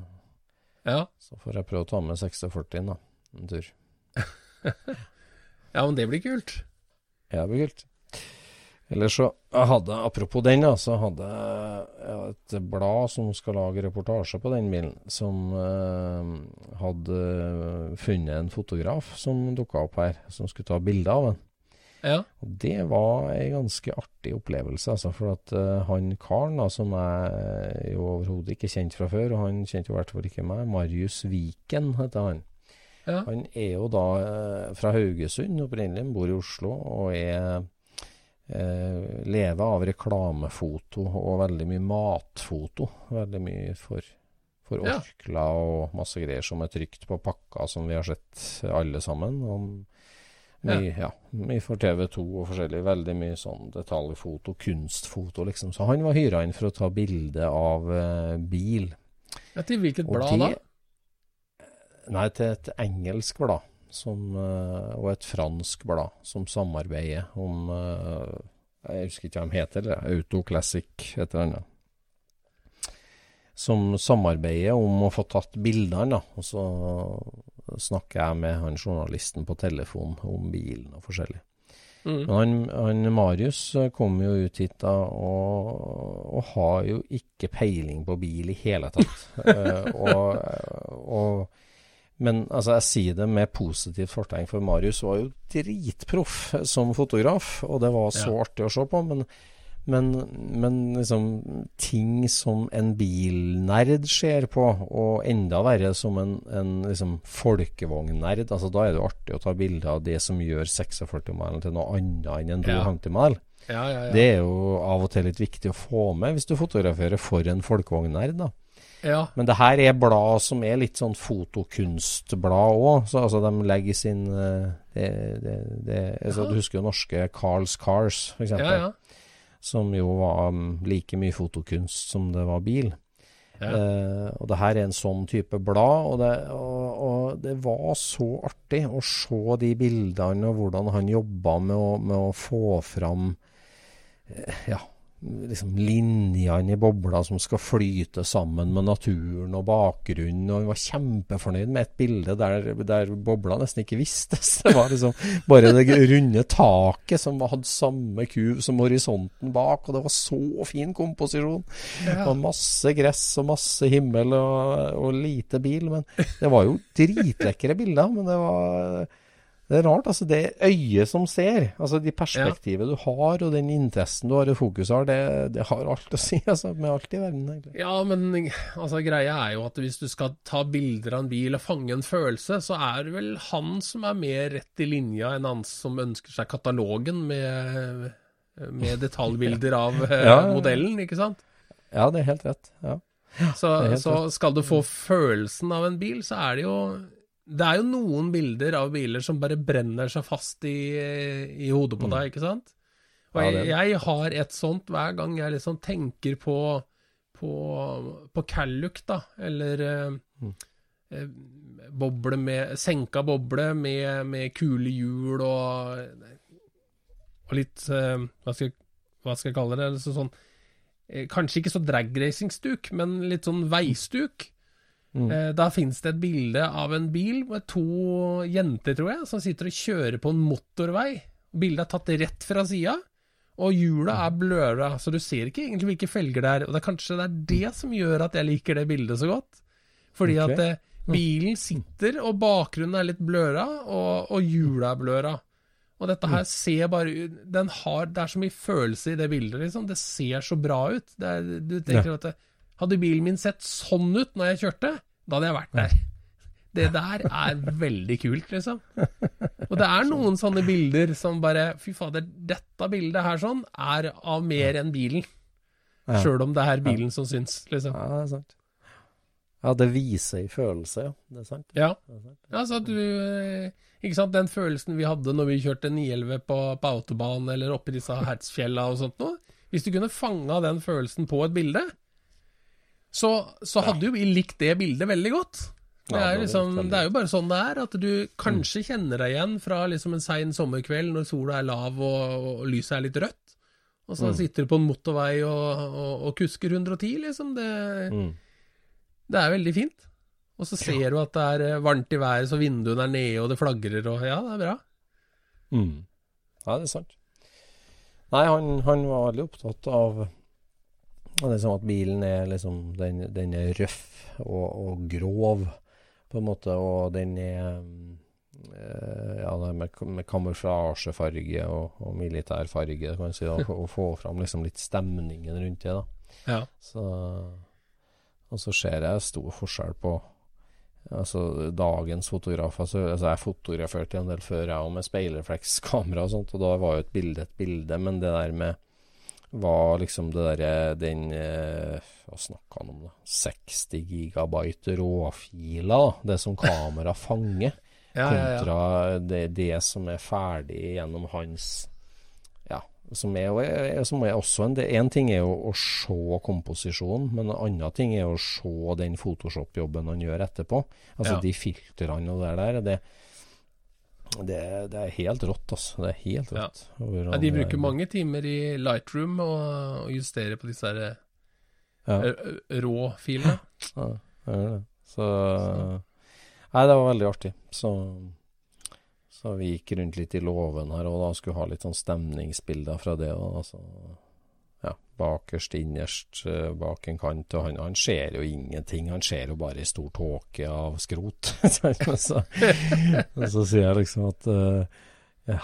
Ja. Så får jeg prøve å ta med 6040, da. En tur. ja, men det blir kult. Ja, det blir kult. Ellers så jeg hadde, Apropos den, da, så hadde jeg et blad som skal lage reportasje på den bilen, som eh, hadde funnet en fotograf som dukka opp her, som skulle ta bilde av den. Ja. Og det var ei ganske artig opplevelse, altså. For at uh, han karen, da, som jeg jo overhodet ikke kjente fra før, og han kjente jo i hvert fall ikke meg, Marius Viken heter han. Ja. Han er jo da uh, fra Haugesund opprinnelig, bor i Oslo og er eh, lever av reklamefoto og veldig mye matfoto. Veldig mye for For. Orkla og masse greier som er trygt på pakka, som vi har sett alle sammen. Og mye, ja. mye for TV2 og forskjellig. Veldig mye sånn detaljfoto, kunstfoto, liksom. Så han var hyra inn for å ta bilde av uh, bil. Ja, til hvilket Og blad da? Nei, til et engelsk blad som, uh, og et fransk blad som samarbeider om uh, Jeg husker ikke hva de heter, det, Auto Classic, et eller annet. Som samarbeider om å få tatt bildene, da. Og så snakker jeg med han journalisten på telefon om bilen og forskjellig. Mm. Men han, han Marius eh, kom jo ut hit da, og, og har jo ikke peiling på bil i hele tatt. uh, og, og, men altså, jeg sier det med positivt fortegn, for Marius var jo dritproff som fotograf, og det var så Ja. artig å se på. Men, men, men liksom ting som en bilnerd ser på, og enda verre som en, en liksom folkevognnerd, altså da er det jo artig å ta bilde av det som gjør 46-mælen til noe annet enn en Ja. 250-mile. Ja, ja, ja. Det er jo av og til litt viktig å få med hvis du fotograferer for en folkevognnerd, da. ja. Men det her er blad som er litt sånn fotokunstblad òg. Så altså, de legger sin eh, det, det, det, altså. Du husker jo norske Carls Cars, f.eks. ja, ja. Som jo var um, like mye fotokunst som det var bil. Ja. Eh, og det her er en sånn type blad, og det, og, og det var så artig å se de bildene og hvordan han jobba med, med å få fram eh, ja, liksom linjene i bobla som skal flyte sammen med naturen og bakgrunnen. Og hun var kjempefornøyd med et bilde der, der bobla nesten ikke vistes. Det var liksom bare det runde taket som hadde samme kuv som horisonten bak, og det var så fin komposisjon. Det var masse gress og masse himmel og, og lite bil, men det var jo dritlekre bilder. Men det var det er rart, altså det øyet som ser, altså de perspektivet du har og den interessen du har og fokus har, det, det har alt å si, altså med alt i verden egentlig. Ja, men altså, greia er jo at hvis du skal ta bilder av en bil og fange en følelse, så er det vel han som er mer rett i linja enn han som ønsker seg katalogen med, med detaljbilder av eh, Ja, ja, ja. modellen, ikke sant? Ja, det er helt rett. Ja. Så, så skal du få følelsen av en bil, så er det jo Det er jo noen bilder av biler som bare brenner seg fast i, i hodet på deg, ikke sant? Og Mm. Jeg, jeg har et sånt hver gang jeg liksom tenker på på, på Calluck, da, eller eh, Mm. eh, boble med Senka boble med, med kule hjul og, og litt eh, hva, skal, hva skal jeg kalle det? Sånn, eh, kanskje ikke så dragracing-stuk, men litt sånn veistuk. Mm. Eh, Da finnes det et bilde av en bil med to jenter, tror jeg, som sitter og kjører på en motorvei. Bildet er tatt rett fra sida, og hjula er bløra, så du ser ikke egentlig hvilke felger det er. Og det er kanskje det er det som gjør at jeg liker det bildet så godt. Fordi okay. at eh, bilen sitter, og bakgrunnen er litt bløra, og, og hjula er bløra. Og dette her ser bare ut den har, Det er så mye følelse i det bildet, liksom. Det ser så bra ut. Det er, du tenker at det, Hadde bilen min sett sånn ut når jeg kjørte, da hadde jeg vært der. Det der er veldig kult, liksom. Og det er noen sånne bilder som bare Fy fader, dette bildet her sånn er av mer enn bilen. Ja. Sjøl om det er bilen som syns, liksom. Ja, det er sant. Ja, det viser i følelse, ja. Det er sant. Ja. Sant. At du eh, Ikke sant, den følelsen vi hadde når vi kjørte 911 på, på autobahn eller oppe i disse Hertzfjella og sånt noe. Hvis du kunne fanga den følelsen på et bilde, så, så hadde jo vi likt det bildet veldig godt. Det er, liksom, det er jo bare sånn det er, at du kanskje kjenner deg igjen fra liksom en sein sommerkveld når sola er lav og, og lyset er litt rødt. Og så sitter du på en motorvei og, og, og kusker 110, liksom. Det, Mm. det er veldig fint. Og så ser du at det er eh, varmt i været, så vinduene er nede, og det flagrer, og ja, det er bra. Mm. Ja, det er sant. Nei, han, han var veldig opptatt av av det er som at bilen er liksom Den, den er røff og, og grov, på en måte, og den er eh, Ja, det med, med kamuflasjefarge og, og militærfarge, kan man si, og, og få fram liksom litt stemningen rundt det, da. Ja. Så, og så ser jeg stor forskjell på altså, dagens fotografer. Altså, altså, jeg fotograferte en del før, jeg òg, med speilreflekskamera og sånt, og da var jo et bilde et bilde, men det der med var liksom det derre Den eh, Hva snakka han om, da? 60 gigabyte råfiler, da. Det som kamera fanger. Ja, ja, ja. kontra det, det som er ferdig gjennom hans Ja, som er, som er også en En ting er jo å se komposisjonen, men en annen ting er å se den Photoshop-jobben han gjør etterpå. Altså Ja. de filtrene og det der. Det, det, det er helt rått, altså. Det er helt rått. Ja, de er- bruker mange timer i Lightroom og, og justerer på disse her, rå filene. Ja, det gjør det. Så Nei, det var veldig artig. Så, så vi gikk rundt litt i låven her og da skulle ha litt sånn stemningsbilder fra det. Og altså, ja, bakerst, innerst, eh, bak en kant. Og han, han ser jo ingenting. Han ser jo bare ei stor tåke av skrot. så, og så sier jeg liksom at uh,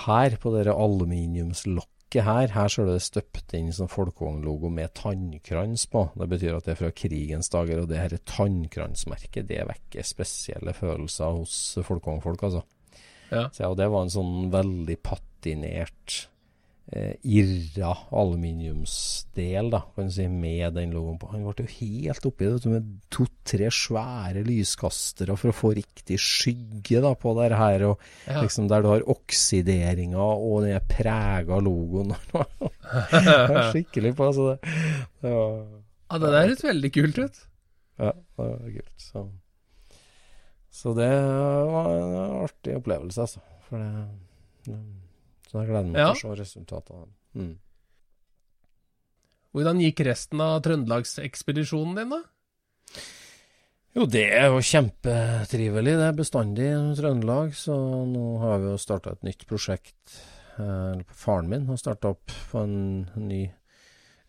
her på dere aluminiumslokket her, her så er det støpt inn som folkevognlogo med tannkrans på. Det betyr at det er fra krigens dager, og det her tannkransmerket, det vekker spesielle følelser hos folkevognfolk, altså. Ja. Så ja, og det var en sånn veldig patinert, eh, irra aluminiumsdel, da, kan du si, med den logoen på. Han ble jo helt oppi det, med to-tre svære lyskastere for å få riktig skygge da, på det her, og Ja. liksom der du har oksideringa og den prega logoen. Skikkelig på, altså. Det, det var Ja, det der høres veldig kult ut. ja, det var kult. Så, så det var en artig opplevelse, altså. For det, det Så jeg gleder meg Ja. til å se det. Mm. Hvordan gikk resten av trøndelagsekspedisjonen din, da? Jo, det er jo kjempetrivelig. Det er bestandig i Trøndelag. Så nå har vi jo starta et nytt prosjekt. Eh, eller faren min har starta opp på en ny,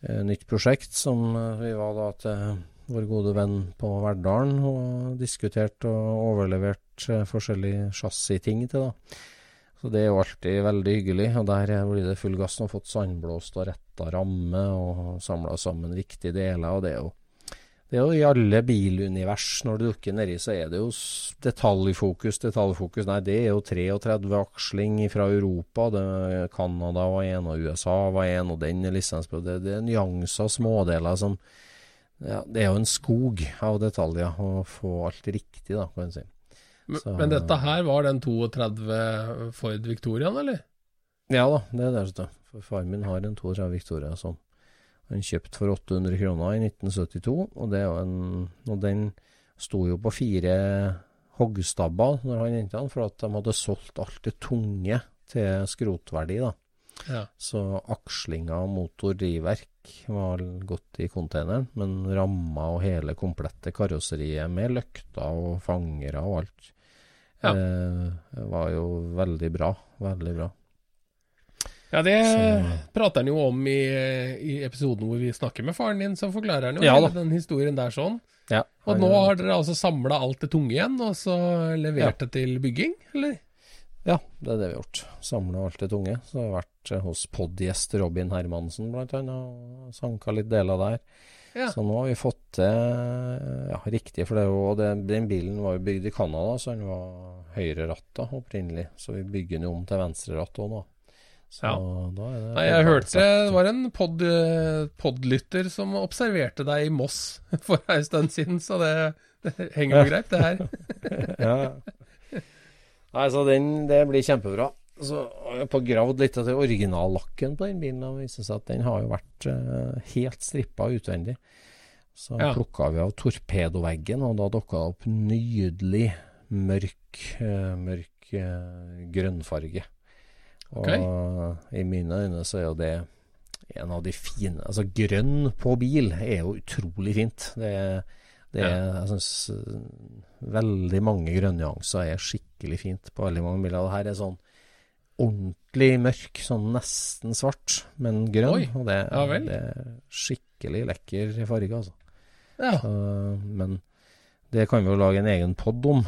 et nytt prosjekt som eh, vi var da til vår gode venn på Verdalen og diskutert og overlevert eh, forskjellige chassisting til. da. Så det er jo alltid veldig hyggelig. Og der blir det full gass. Nå har fått sandblåst og retta ramme og samla sammen riktige deler. og det er jo det er jo i alle bilunivers, når du dukker nedi, så er det jo detaljfokus, detaljfokus. Nei, det er jo 33 aksling fra Europa, det Canada var en, og USA var en, og den er. Det, det er nyanser, smådeler som ja, Det er jo en skog av detaljer å få alt riktig, da, kan en si. Men, Så- men dette her var den 32 Ford Victoriaen, eller? Ja da, det er det. For far min har en 32 Victoria som han kjøpte for 800 kroner i 1972, og det en Og den sto jo på fire hoggstabber når han hentet den, for at de hadde solgt alt det tunge til skrotverdi, da. Ja. Så akslinga motor drivverk var godt i containeren, men ramma og hele komplette karosseriet med lykter og fangere og alt Ja. eh, var jo veldig bra. Veldig bra. Ja, det Så- prater han jo om i, i episoden hvor vi snakker med faren din, så forklarer han jo Ja hele da. den historien der sånn. Ja, Og nå har dere altså samla alt det tunge igjen, og så levert det til bygging, eller? Ja, det er det vi har gjort. Samla alt det tunge. Så har jeg vært eh, hos podgjest Robin Hermansen blant annet, og sanka litt deler der. Ja. Så nå har vi fått til ja, riktig, for det er jo, den bilen var jo bygd i Canada, så den var høyre ratt opprinnelig. Så vi bygger den jo om til venstreratt òg nå. Så Ja. da er det Nei, jeg hørte det var en pod, podlytter som observerte deg i Moss for ei stund siden, så det, det henger jo greit, det her. ja. Nei, så den, det blir kjempebra. Så har jeg på gravd litt av originallakken på den bilen. og viser seg at den har jo vært uh, helt strippa utvendig. Så Ja. plukka vi av torpedoveggen, og da dukka det opp nydelig mørk, uh, mørk uh, grønnfarge. Og i mine øyne så er jo det en av de fine Altså grønn på bil er jo utrolig fint. Det, det er, jeg synes eh, veldig mange grønnyanser er skikkelig fint på veldig mange bilder. Det her er sånn ordentlig mørk, sånn nesten svart, men grønn. Oi, og det, ja det er skikkelig lekker farge, altså. Ja. Så, men det kan vi jo lage en egen pod om,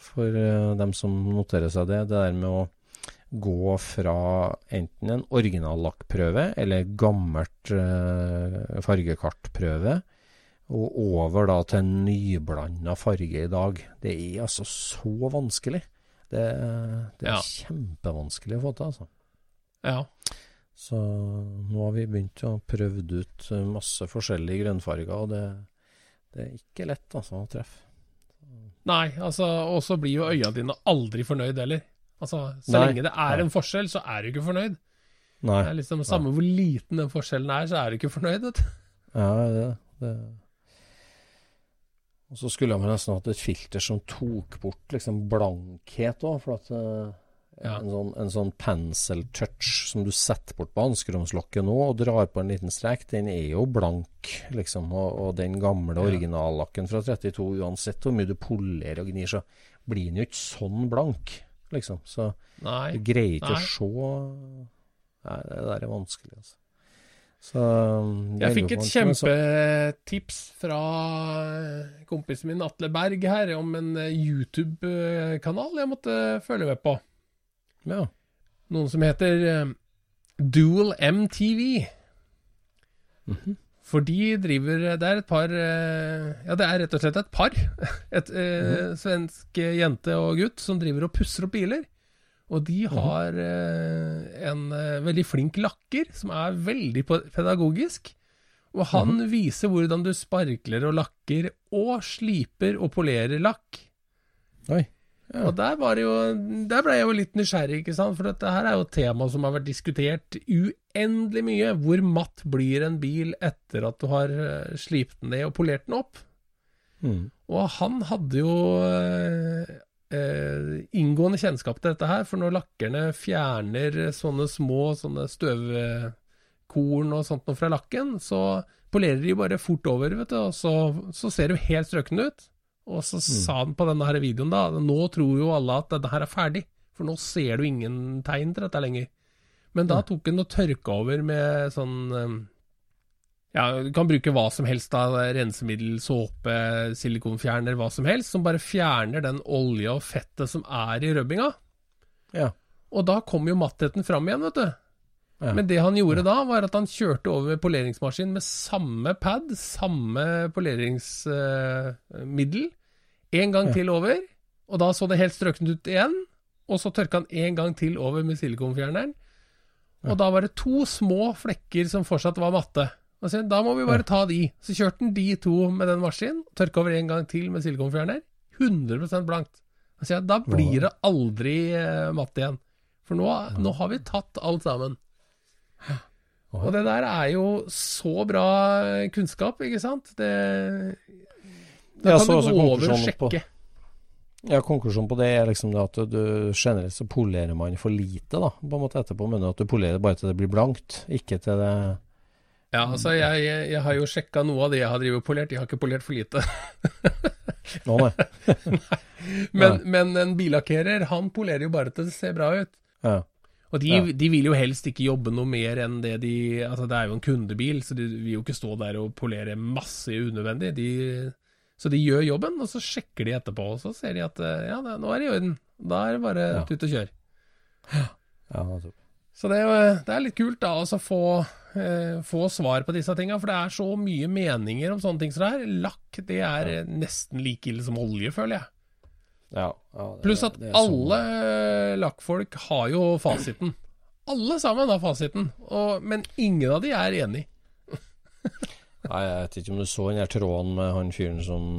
for uh, dem som noterer seg det. Det der med å gå fra enten en originallakkprøve eller gammelt uh, fargekartprøve, og over da til en nyblanda farge i dag. Det er altså så vanskelig. Det, det er Ja. kjempevanskelig å få til, altså. ja. Så nå har vi begynt å prøve ut eh, masse forskjellige grønnfarger, og det, det er ikke lett altså, å treffe. Nei, altså, og så blir jo øya dine aldri fornøyd heller. Altså, så Nei, lenge det er nei. en forskjell, så er du ikke fornøyd. Nei. Det er liksom Samme hvor liten den forskjellen er, så er du ikke fornøyd. Vet du. Ja, det, det. Og så skulle man nesten hatt et filter som tok bort liksom blankhet òg, for at uh, Ja. en, sånn, en sånn pencil touch som du setter bort på hanskeromslokket nå og drar på en liten strek, den er jo blank, liksom. Og, og den gamle Ja. originallakken fra 32, uansett hvor mye du polerer og gnir, så blir den jo ikke sånn blank, liksom. Så Nei. du greier ikke Nei. å se Nei, det der er vanskelig, altså. Så um, Jeg fikk et kjempetips fra kompisen min Atle Berg her om en eh, YouTube-kanal jeg måtte følge med på. Ja. Noen som heter eh, Dual MTV. Mhm. For de driver Det er et par eh, Ja, det er rett og slett et par. Et eh, svensk jente og gutt som driver og pusser opp biler. Og de har eh, en eh, veldig flink lakker som er veldig pedagogisk. Og han viser hvordan du sparkler og lakker og sliper og polerer lakk. Oi. Ja. Og der var det jo Der ble jeg jo litt nysgjerrig, ikke sant? For dette her er jo et tema som har vært diskutert uendelig mye. Hvor matt blir en bil etter at du har eh, slipt den ned og polert den opp? Mm. Og han hadde jo eh, inngående kjennskap til dette her, for når lakkerne fjerner sånne små sånne støvkorn og sånt noe fra lakken, så polerer de bare fort over, vet du, og så, så ser de helt strøkne ut. Og så sa han på denne her videoen da, nå tror jo alle at dette her er ferdig, for nå ser du ingen tegn til dette lenger. Men da tok han og tørka over med sånn eh, ja, du kan bruke hva som helst av rensemiddel, såpe, silikonfjerner, hva som helst, som bare fjerner den olja og fettet som er i røbbinga. Ja. Og da kom jo mattheten fram igjen, vet du. Ja. Men det han gjorde da, var at han kjørte over poleringsmaskin med samme pad, samme poleringsmiddel, en gang Ja. til over, og da så det helt strøkent ut igjen, og så tørka han en gang til over med silikonfjerneren, og da var det to små flekker som fortsatt var matte. Så, da må vi bare ta de. Så kjørte han de to med den maskinen, tørka over en gang til med silikonfjerner. 100% blankt. Så, da blir det aldri eh, matt igjen. For nå, nå har vi tatt alt sammen. Og det der er jo så bra kunnskap, ikke sant? Det Da kan du gå over og på- sjekke. Ja, Konklusjonen på det er liksom det at du generelt så polerer man for lite, da, på en måte etterpå. Men at du polerer bare til det blir blankt, ikke til det Ja, altså, jeg, jeg, jeg har jo sjekka noe av det jeg har drevet polert. Jeg har ikke polert for lite. Nå, nei. Men, men en billakkerer, han polerer jo bare til det ser bra ut. Ja. Og de, Ja. de vil jo helst ikke jobbe noe mer enn det de Altså, det er jo en kundebil, så de vil jo ikke stå der og polere masse unødvendig. De, så de gjør jobben, og så sjekker de etterpå, og så ser de at eh, ja, nå er det i orden. Da er det bare Ja. ut og kjør. ja. Så det, er det er litt kult da, å få, eh, få svar på disse tinga, for det er så mye meninger om sånne ting som det her. Lakk, det er ja. nesten like ille som olje, føler jeg. Ja, ja, det- Pluss at sånn- alle eh, lakkfolk har jo fasiten. Alle sammen har fasiten, og, men ingen av de er enig. Nei, jeg vet ikke om du så den der tråden med han fyren som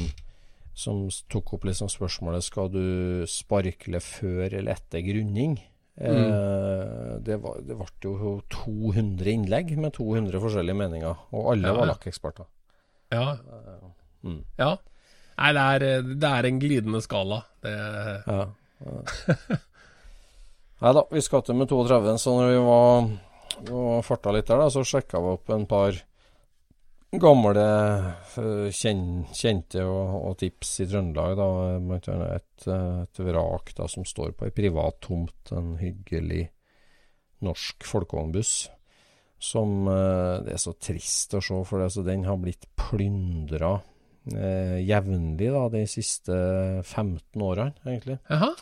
som tok opp liksom spørsmålet Skal du sparkle før eller etter grunning. Eh, det, var, det ble jo 200 innlegg med 200 forskjellige meninger, og alle Ja, var lakkeksperter. Ja. Mm. ja. Nei, det er, eh, det er en glidende skala. Det, Ja. Nei da, vi skal til med 32, så når vi var, var farta litt der, da, så sjekka vi opp en par gamle eh, kjen, kjente og, og tips i Trøndelag. da, Blant annet et, eh, et vrak da, som står på ei privat tomt. En hyggelig norsk folkevognbuss. Som eh, Det er så trist å se, for det, altså, den har blitt plyndra eh, jevnlig de siste 15 årene, egentlig. Aha.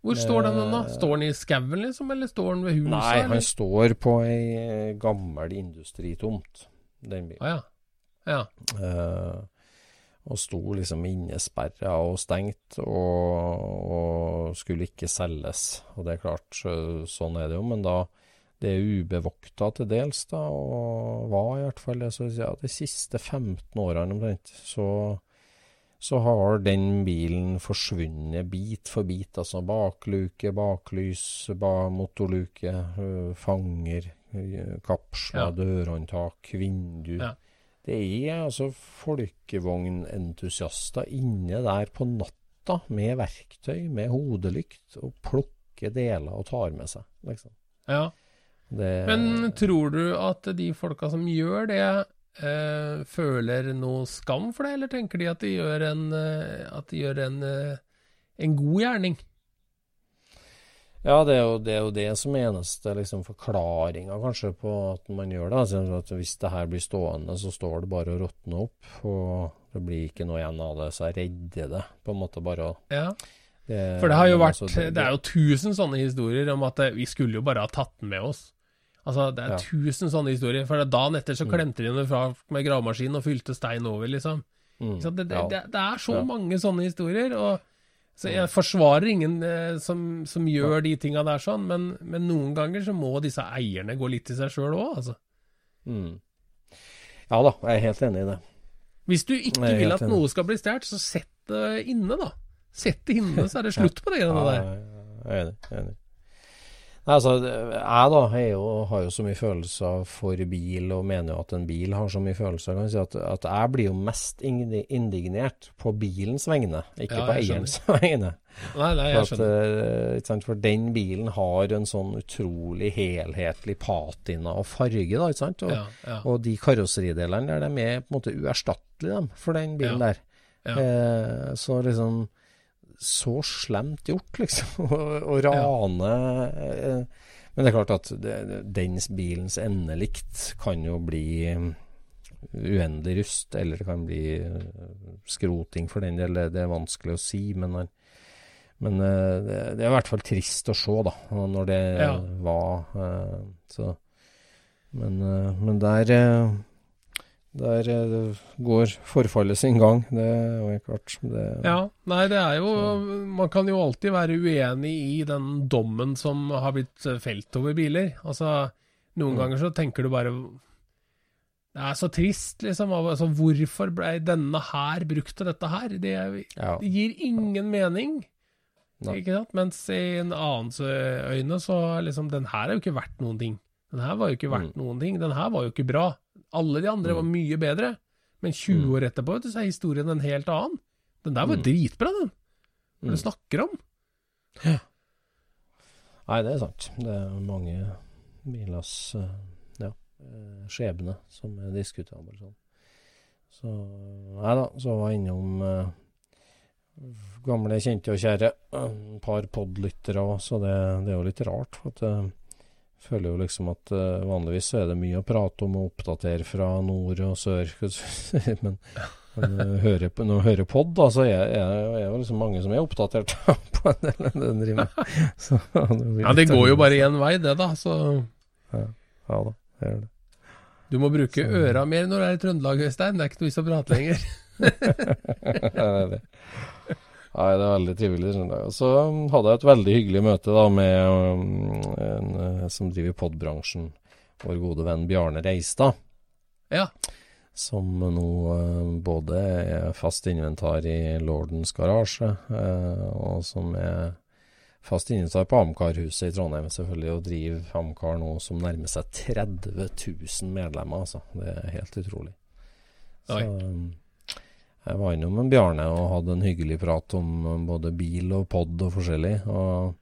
Hvor står den da? Står den i skauen, liksom, eller står den ved huset? Nei, han står på ei gammel industritomt, den bilen. Ah, ja. Ja. Eh, og sto liksom innesperra og stengt, og, og skulle ikke selges. Og det er klart, sånn er det jo, men da, det er ubevokta til dels, da, og var i hvert fall det. Så ja, de siste 15 årene omtrent, så, så har den bilen forsvunnet bit for bit. Altså bakluke, baklys, ba motorluke, øh, fanger, øh, kapsler, Ja. dørhåndtak, vindu. Ja. Det er altså folkevognentusiaster inne der på natta med verktøy, med hodelykt, og plukker deler og tar med seg, liksom. Ja. Det, Men tror du at de folka som gjør det, eh, føler noe skam for det, eller tenker de at de gjør en, eh, at de gjør en, eh, en god gjerning? Ja, det er, jo, det er jo det som er eneste liksom, forklaringa kanskje på at man gjør det. Altså, hvis det her blir stående, så står det bare å råtner opp, og det blir ikke noe igjen av det. Så jeg redder det på en måte bare. Ja. Det, For det har jo vært altså, Det er jo tusen sånne historier om at eh, vi skulle jo bare ha tatt den med oss. Altså, det er Ja. tusen sånne historier. For dagen etter så Mm. klemte de den fra med gravemaskin og fylte stein over, liksom. mm? Det, det, det, det er så Ja. mange sånne historier. Og, så jeg forsvarer ingen eh, som, som gjør de tinga der sånn, men, men noen ganger så må disse eierne gå litt i seg sjøl òg, altså. Mm. Ja da, jeg er helt enig i det. Hvis du ikke vil at noe skal bli stjålet, så sett det inne, da. Sett det inne, så er det slutt på det greiene Ja, der. Ja, jeg er enig. Jeg er enig. Nei, altså, jeg da jeg jo, har jo så mye følelser for bil, og mener jo at en bil har så mye følelser. Kan jeg si at, at jeg blir jo mest indignert på bilens vegne, ikke Ja, på eierens vegne. Nei, nei, For, jeg at, eh, ikke sant? for den bilen har en sånn utrolig helhetlig patina og farge, da, ikke sant? Og, Ja, ja. og de karosseridelene der, de er på en måte uerstattelige dem, for den bilen der. Eh, så liksom Så slemt gjort, liksom, å rane ja. Men det er klart at den bilens endelikt kan jo bli mm, uendelig rust, eller det kan bli eh, skroting for den del. Det, er vanskelig å si, men, men eh, det, er i hvert fall trist å se, da, når det Ja. var eh, så Men, eh, men der eh, der eh, går forfallet sin gang. Det er jo klart. Det, Ja, nei, det er jo Man kan jo alltid være uenig i den dommen som har blitt eh, felt over biler. Altså, noen Mm. ganger så tenker du bare Det er så trist, liksom. Altså, hvorfor ble denne her brukt til dette her? Det, er- Ja. det gir ingen mening. Nei. Ikke sant? Mens i en annens øyne så liksom Den her har jo ikke vært noen ting. Den her var jo ikke verdt Mm. noen ting. Den her var jo ikke bra. Alle de andre var mye bedre. Men 20 Mm. år etterpå vet du, så er historien en helt annen. Den der var Mm. dritbra, den. Hva Mm. du snakker om? Nei, det er sant. Det er mange bilers eh, ja, eh, skjebne som er diskutabel. Sånn. Så nei da, så var jeg innom eh, gamle kjente og kjære. Et par podlyttere òg, så det, det er jo litt rart. For at føler jo liksom at uh, vanligvis så er det mye å prate om og oppdatere fra nord og sør. Men hører når man hører pod, da, så er, er, er jo liksom mange som er oppdatert på en del av den driver med. Ja, det går jo bare én vei, det, da. Så Ja da, det gjør det. du må bruke Så- øra mer når du er i Trøndelag, Øystein. Det er ikke noe vits å prate lenger. Nei, det. Nei, det er veldig trivelig. Og Så hadde jeg et veldig hyggelig møte da med um, en eh, som driver podbransjen, vår gode venn Bjarne Reistad. Ja. Som nå eh, både er fast inventar i Lordens garasje, eh, og som er fast inventar på Amcar-huset i Trondheim, selvfølgelig, og driver Amcar nå som nærmer seg 30 000 medlemmer, altså. Det er helt utrolig. Så Oi. Jeg var innom med Bjarne og hadde en hyggelig prat om både bil og pod og forskjellig. Og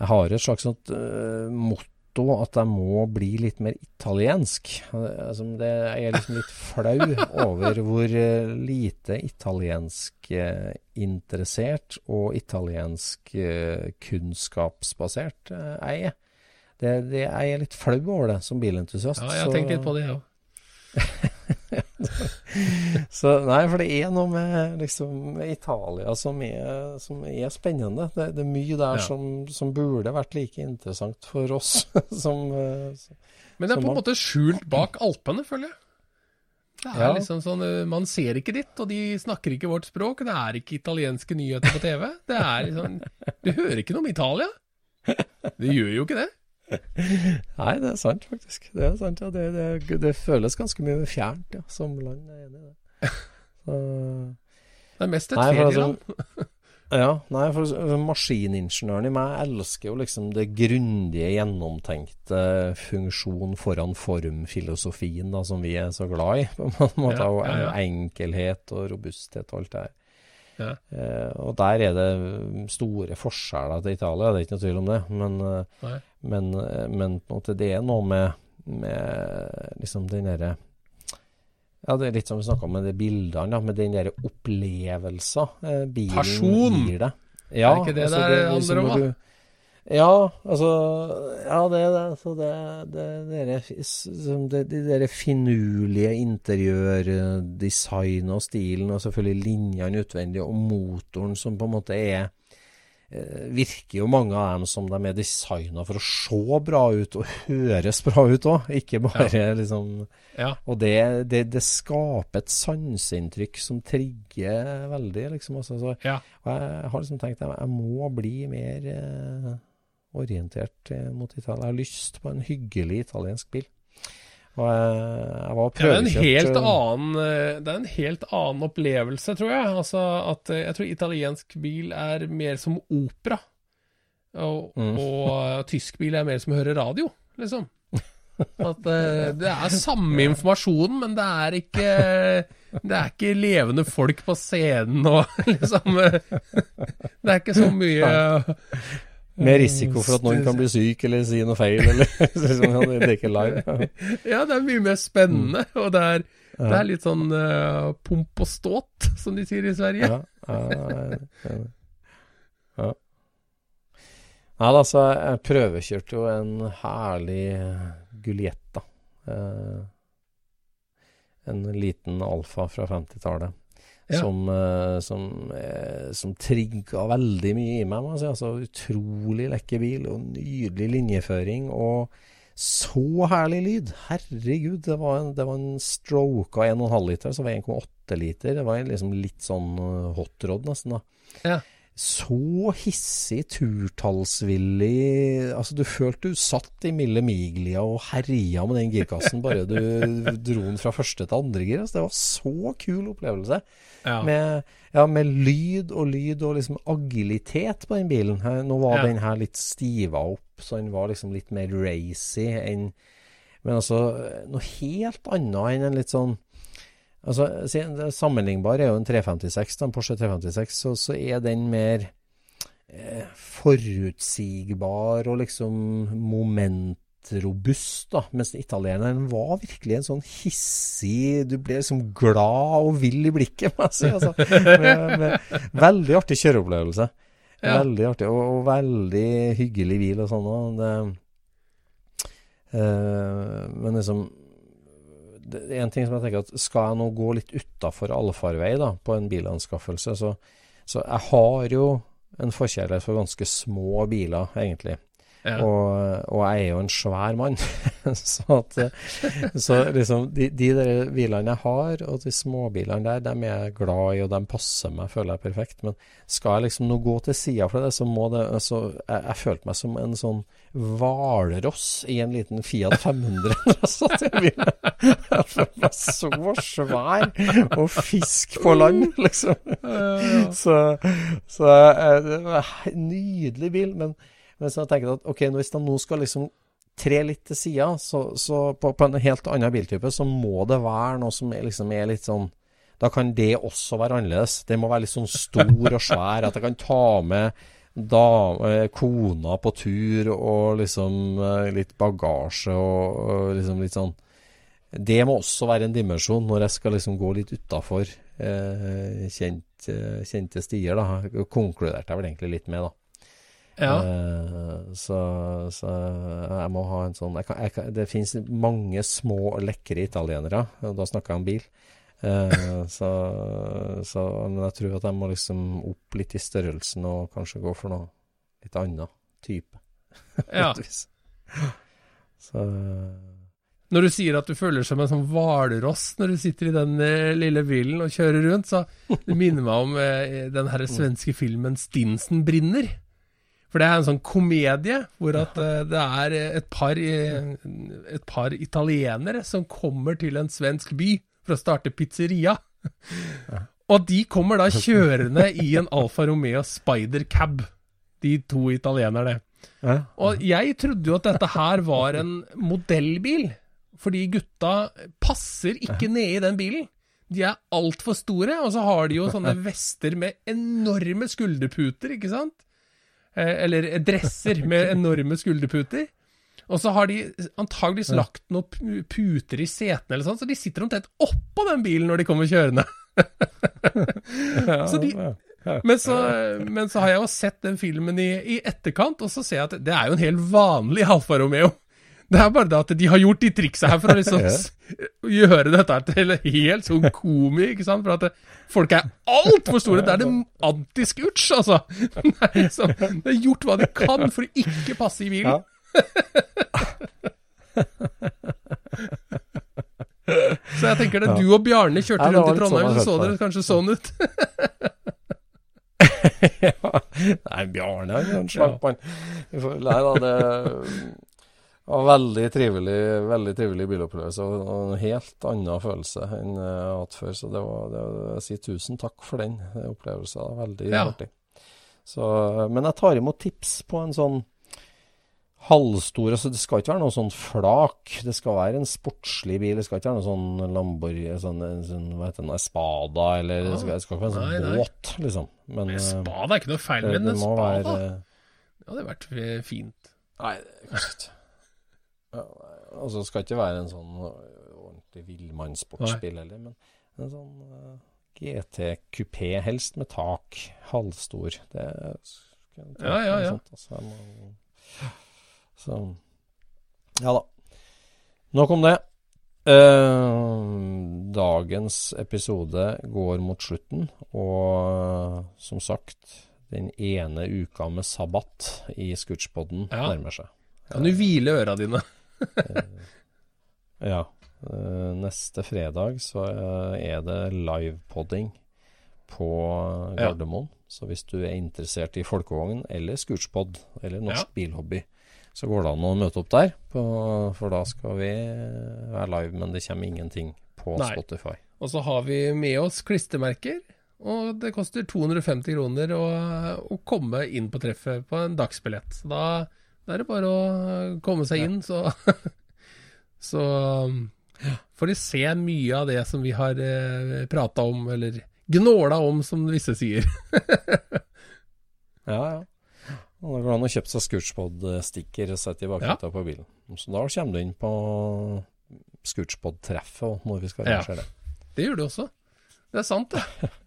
jeg har et slags sånt uh, motto at jeg må bli litt mer italiensk. Eh, Altså, det, jeg er liksom litt flau over hvor uh, lite italiensk uh, interessert og italiensk eh, kunnskapsbasert eh, jeg er. Det, det, jeg er litt flau over det som bilentusiast. Ja, jeg har tenkt litt på det, jeg òg. så nei, for det er noe med liksom Italia som er, som er spennende. Det, det er mye der Ja. som, som burde vært like interessant for oss som eh, Men det er på en måte skjult bak Alpene, føler jeg. Det er Ja. liksom sånn, Man ser ikke ditt, og de snakker ikke vårt språk. Det er ikke italienske nyheter på TV. Det er liksom, Du hører ikke noe om Italia. Det gjør jo ikke det. Nei, det er sant, faktisk. Det er sant, ja. Det, det, det føles ganske mye fjernt, ja. Som land er enig i det. Så, Det er mest et Nei, ferieland. altså, ja, nei, for altså, maskiningeniøren i meg elsker jo liksom det grundige, gjennomtenkte funksjon foran form-filosofien da, som vi er så glad i. på en måte, Ja, ja, ja. enkelhet og robusthet og alt det her. Ja. Eh, og der er det store forskjeller til Italia, det er ikke noe tvil om det. Men, eh, men, eh, men det er noe med, med liksom den derre ja, det er litt som vi snakka om med de bildene, da, med den der opplevelsen eh, bilen Person! gir deg. Ja, Er ikke det altså, det det handler om, når da? Ja, altså Ja, det er det. Så det, det, det, det, de der finurlige interiørdesignet og stilen, og selvfølgelig linjene utvendig, og motoren som på en måte er eh, virker jo mange av dem som de er designa for å se bra ut og høres bra ut òg, ikke bare liksom Ja. Og det, det, det skaper et sanseinntrykk som trigger veldig, liksom. Altså, så, Ja. og jeg har liksom tenkt at jeg må bli mer eh, orientert eh, mot Italia. Jeg har lyst på en hyggelig italiensk bil. Og jeg, var prøvekjøpt Ja, det er en helt eh, annen eh, Det er en helt annen opplevelse, tror jeg. Altså at eh, Jeg tror italiensk bil er mer som opera. Og, Mm. og eh, tysk bil er mer som å høre radio, liksom. At eh, det er samme informasjonen, men det er ikke Det er ikke levende folk på scenen og liksom eh, Det er ikke så mye med risiko for at noen kan bli syk eller si noe feil. Eller, liksom, ja, det det er ikke live. Ja, det er mye mer spennende, Mm. og det er, det er litt sånn uh, pomp og ståt, som de sier i Sverige. Ja, ja, ja. så altså, jeg prøvekjørte jo en herlig Gulietta. Eh, en liten Alfa fra 50-tallet. Ja. Som, eh, som, eh, som trigga veldig mye i meg. må. Altså, utrolig lekker bil og nydelig linjeføring. Og så herlig lyd! Herregud, det var en, det var en stroke av 1,5 liter, så var det 1,8 liter. Det var liksom litt sånn eh, hotrod, nesten. da. Ja. Så hissig, turtallsvillig Altså, du følte du satt i Mille Miglia og herja med den girkassen bare du dro den fra første til andre gir. Altså, det var så kul opplevelse. Ja. Med, ja, med lyd og lyd og liksom agilitet på den bilen. Nå var Ja. den her litt stiva opp, så den var liksom litt mer racy enn Men altså, noe helt annet enn en litt sånn Altså, Sammenlignbar er jo en 356, da, en Porsche 356, så, så er den mer eh, forutsigbar og liksom momentrobust, da. Mens italieneren var virkelig en sånn hissig Du ble liksom glad og vill i blikket, si. Altså. Med, med, veldig artig kjøreopplevelse. Ja. Veldig artig, og, og veldig hyggelig bil og sånn òg. Eh, men liksom det er en ting som jeg tenker at Skal jeg nå gå litt utafor allfarvei da, på en bilanskaffelse, så, så jeg har jo en forkjærlighet for ganske små biler, egentlig. Ja. Og, og jeg er jo en svær mann. så at, så liksom de, de der bilene jeg har, og de småbilene der, dem er jeg glad i, og de passer meg, føler jeg perfekt. Men skal jeg liksom nå gå til sida for det, så må det altså, jeg, jeg følte meg som en sånn hvalross i en liten Fiat 500 når jeg. Jeg følte meg så svær og fisk på land, liksom. Så, så eh, nydelig bil. Men, men så jeg at ok, hvis de nå skal liksom tre litt til sida, så, så på, på en helt annen biltype, så må det være noe som er, liksom er litt sånn Da kan det også være annerledes. Det må være litt sånn stor og svær. At jeg kan ta med dame, kona på tur og liksom eh, litt bagasje og, og liksom litt sånn Det må også være en dimensjon når jeg skal liksom gå litt utafor eh, kjent, eh, kjente stier. da Konkluderte jeg vel egentlig litt med, da. Ja. Eh, så, så jeg må ha en sånn jeg kan, jeg kan, Det finnes mange små, lekre italienere, og da snakker jeg om bil. Eh, så, så Men jeg tror at jeg må liksom opp litt i størrelsen og kanskje gå for noe litt annen type. Ja. Så Når du sier at du føler som en sånn hvalross når du sitter i den eh, lille bilen og kjører rundt, så det minner meg om den her svenske filmen 'Stinsen brinner'. For det er en sånn komedie hvor at eh, det er et par, eh, et par italienere som kommer til en svensk by for å starte pizzeria. Og de kommer da kjørende i en Alfa Romeo Spider Cab, de to italienerne. Og jeg trodde jo at dette her var en modellbil, fordi gutta passer ikke ned i den bilen. De er altfor store, og så har de jo sånne vester med enorme skulderputer, ikke sant? Eh, Eller dresser med enorme skulderputer. Og så har de antageligvis lagt noen puter i setene, eller sånn, så de sitter omtrent oppå den bilen når de kommer kjørende. så de, men, så, men så har jeg jo sett den filmen i, i etterkant, og så ser jeg at det er jo en helt vanlig Alfa Romeo. Det er bare det at de har gjort de triksa her for å liksom ja. gjøre dette til helt sånn komi, ikke sant? For at det, folk er altfor store. Det er det anti-scooch, altså. Det er, liksom, det er gjort hva de kan for å ikke passe i bilen. Så jeg tenker det, du og Bjarne kjørte Ja, rundt i sånn Trondheim, så så dere kanskje sånn ut. Nei, Bjarne er en slank mann. Nei da, det var veldig trivelig, veldig trivelig bilopplevelse. Og en helt annen følelse enn jeg har hatt før. Så det var, det, jeg sier tusen takk for den opplevelsen. Det var veldig Ja. artig. Så, men jeg tar imot tips på en sånn halvstor altså Det skal ikke være noe sånn flak. Det skal være en sportslig bil. Det skal ikke være noe sånn Lamborghini sånn, sånn, hva heter den, Espada, eller det skal, det skal ikke være en sånn Nei, nei. båt, liksom. Men Men eh, er ikke noe feil med en må spada. være Det hadde vært eh, fint. Nei, det- kanskje ikke. Ja, altså, det skal ikke være en sånn ordentlig villmannssportsbil heller, men en sånn uh, GT kupé, helst med tak, halvstor. Det skal jeg Ja, ja, ja. Sånt, altså. Må, så Ja da. Nok om det. Uh, dagens episode går mot slutten, og som sagt den ene uka med sabbat i Scootspoden nærmer seg. Kan du hvile øra dine? Ja. eh, neste fredag så eh, er det livepodding på Ja. Gardermoen. Så hvis du er interessert i folkevogn eller scootspod eller norsk bilhobby, så går det an å møte opp der. På, for da skal vi være live, men det kommer ingenting på Nei. Spotify. Og så har vi med oss klistremerker, og det koster 250 kroner å, å komme inn på treffet på en dagsbillett. Så da, da er det bare å komme seg inn, så Så får de se mye av det som vi har eh, prata om, eller gnåla om, som visse sier. Ja, ja. Og da går det an å kjøpe seg Scootspod-sticker og sette i bakruta på bilen. Så da kommer du inn på Scootspod-treffet og når vi skal Ja. arrangere det. Det gjør du også. Det er sant, det.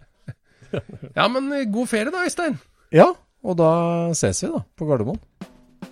Ja, men eh, god ferie da, Øystein. Ja, og da ses vi da på Gardermoen.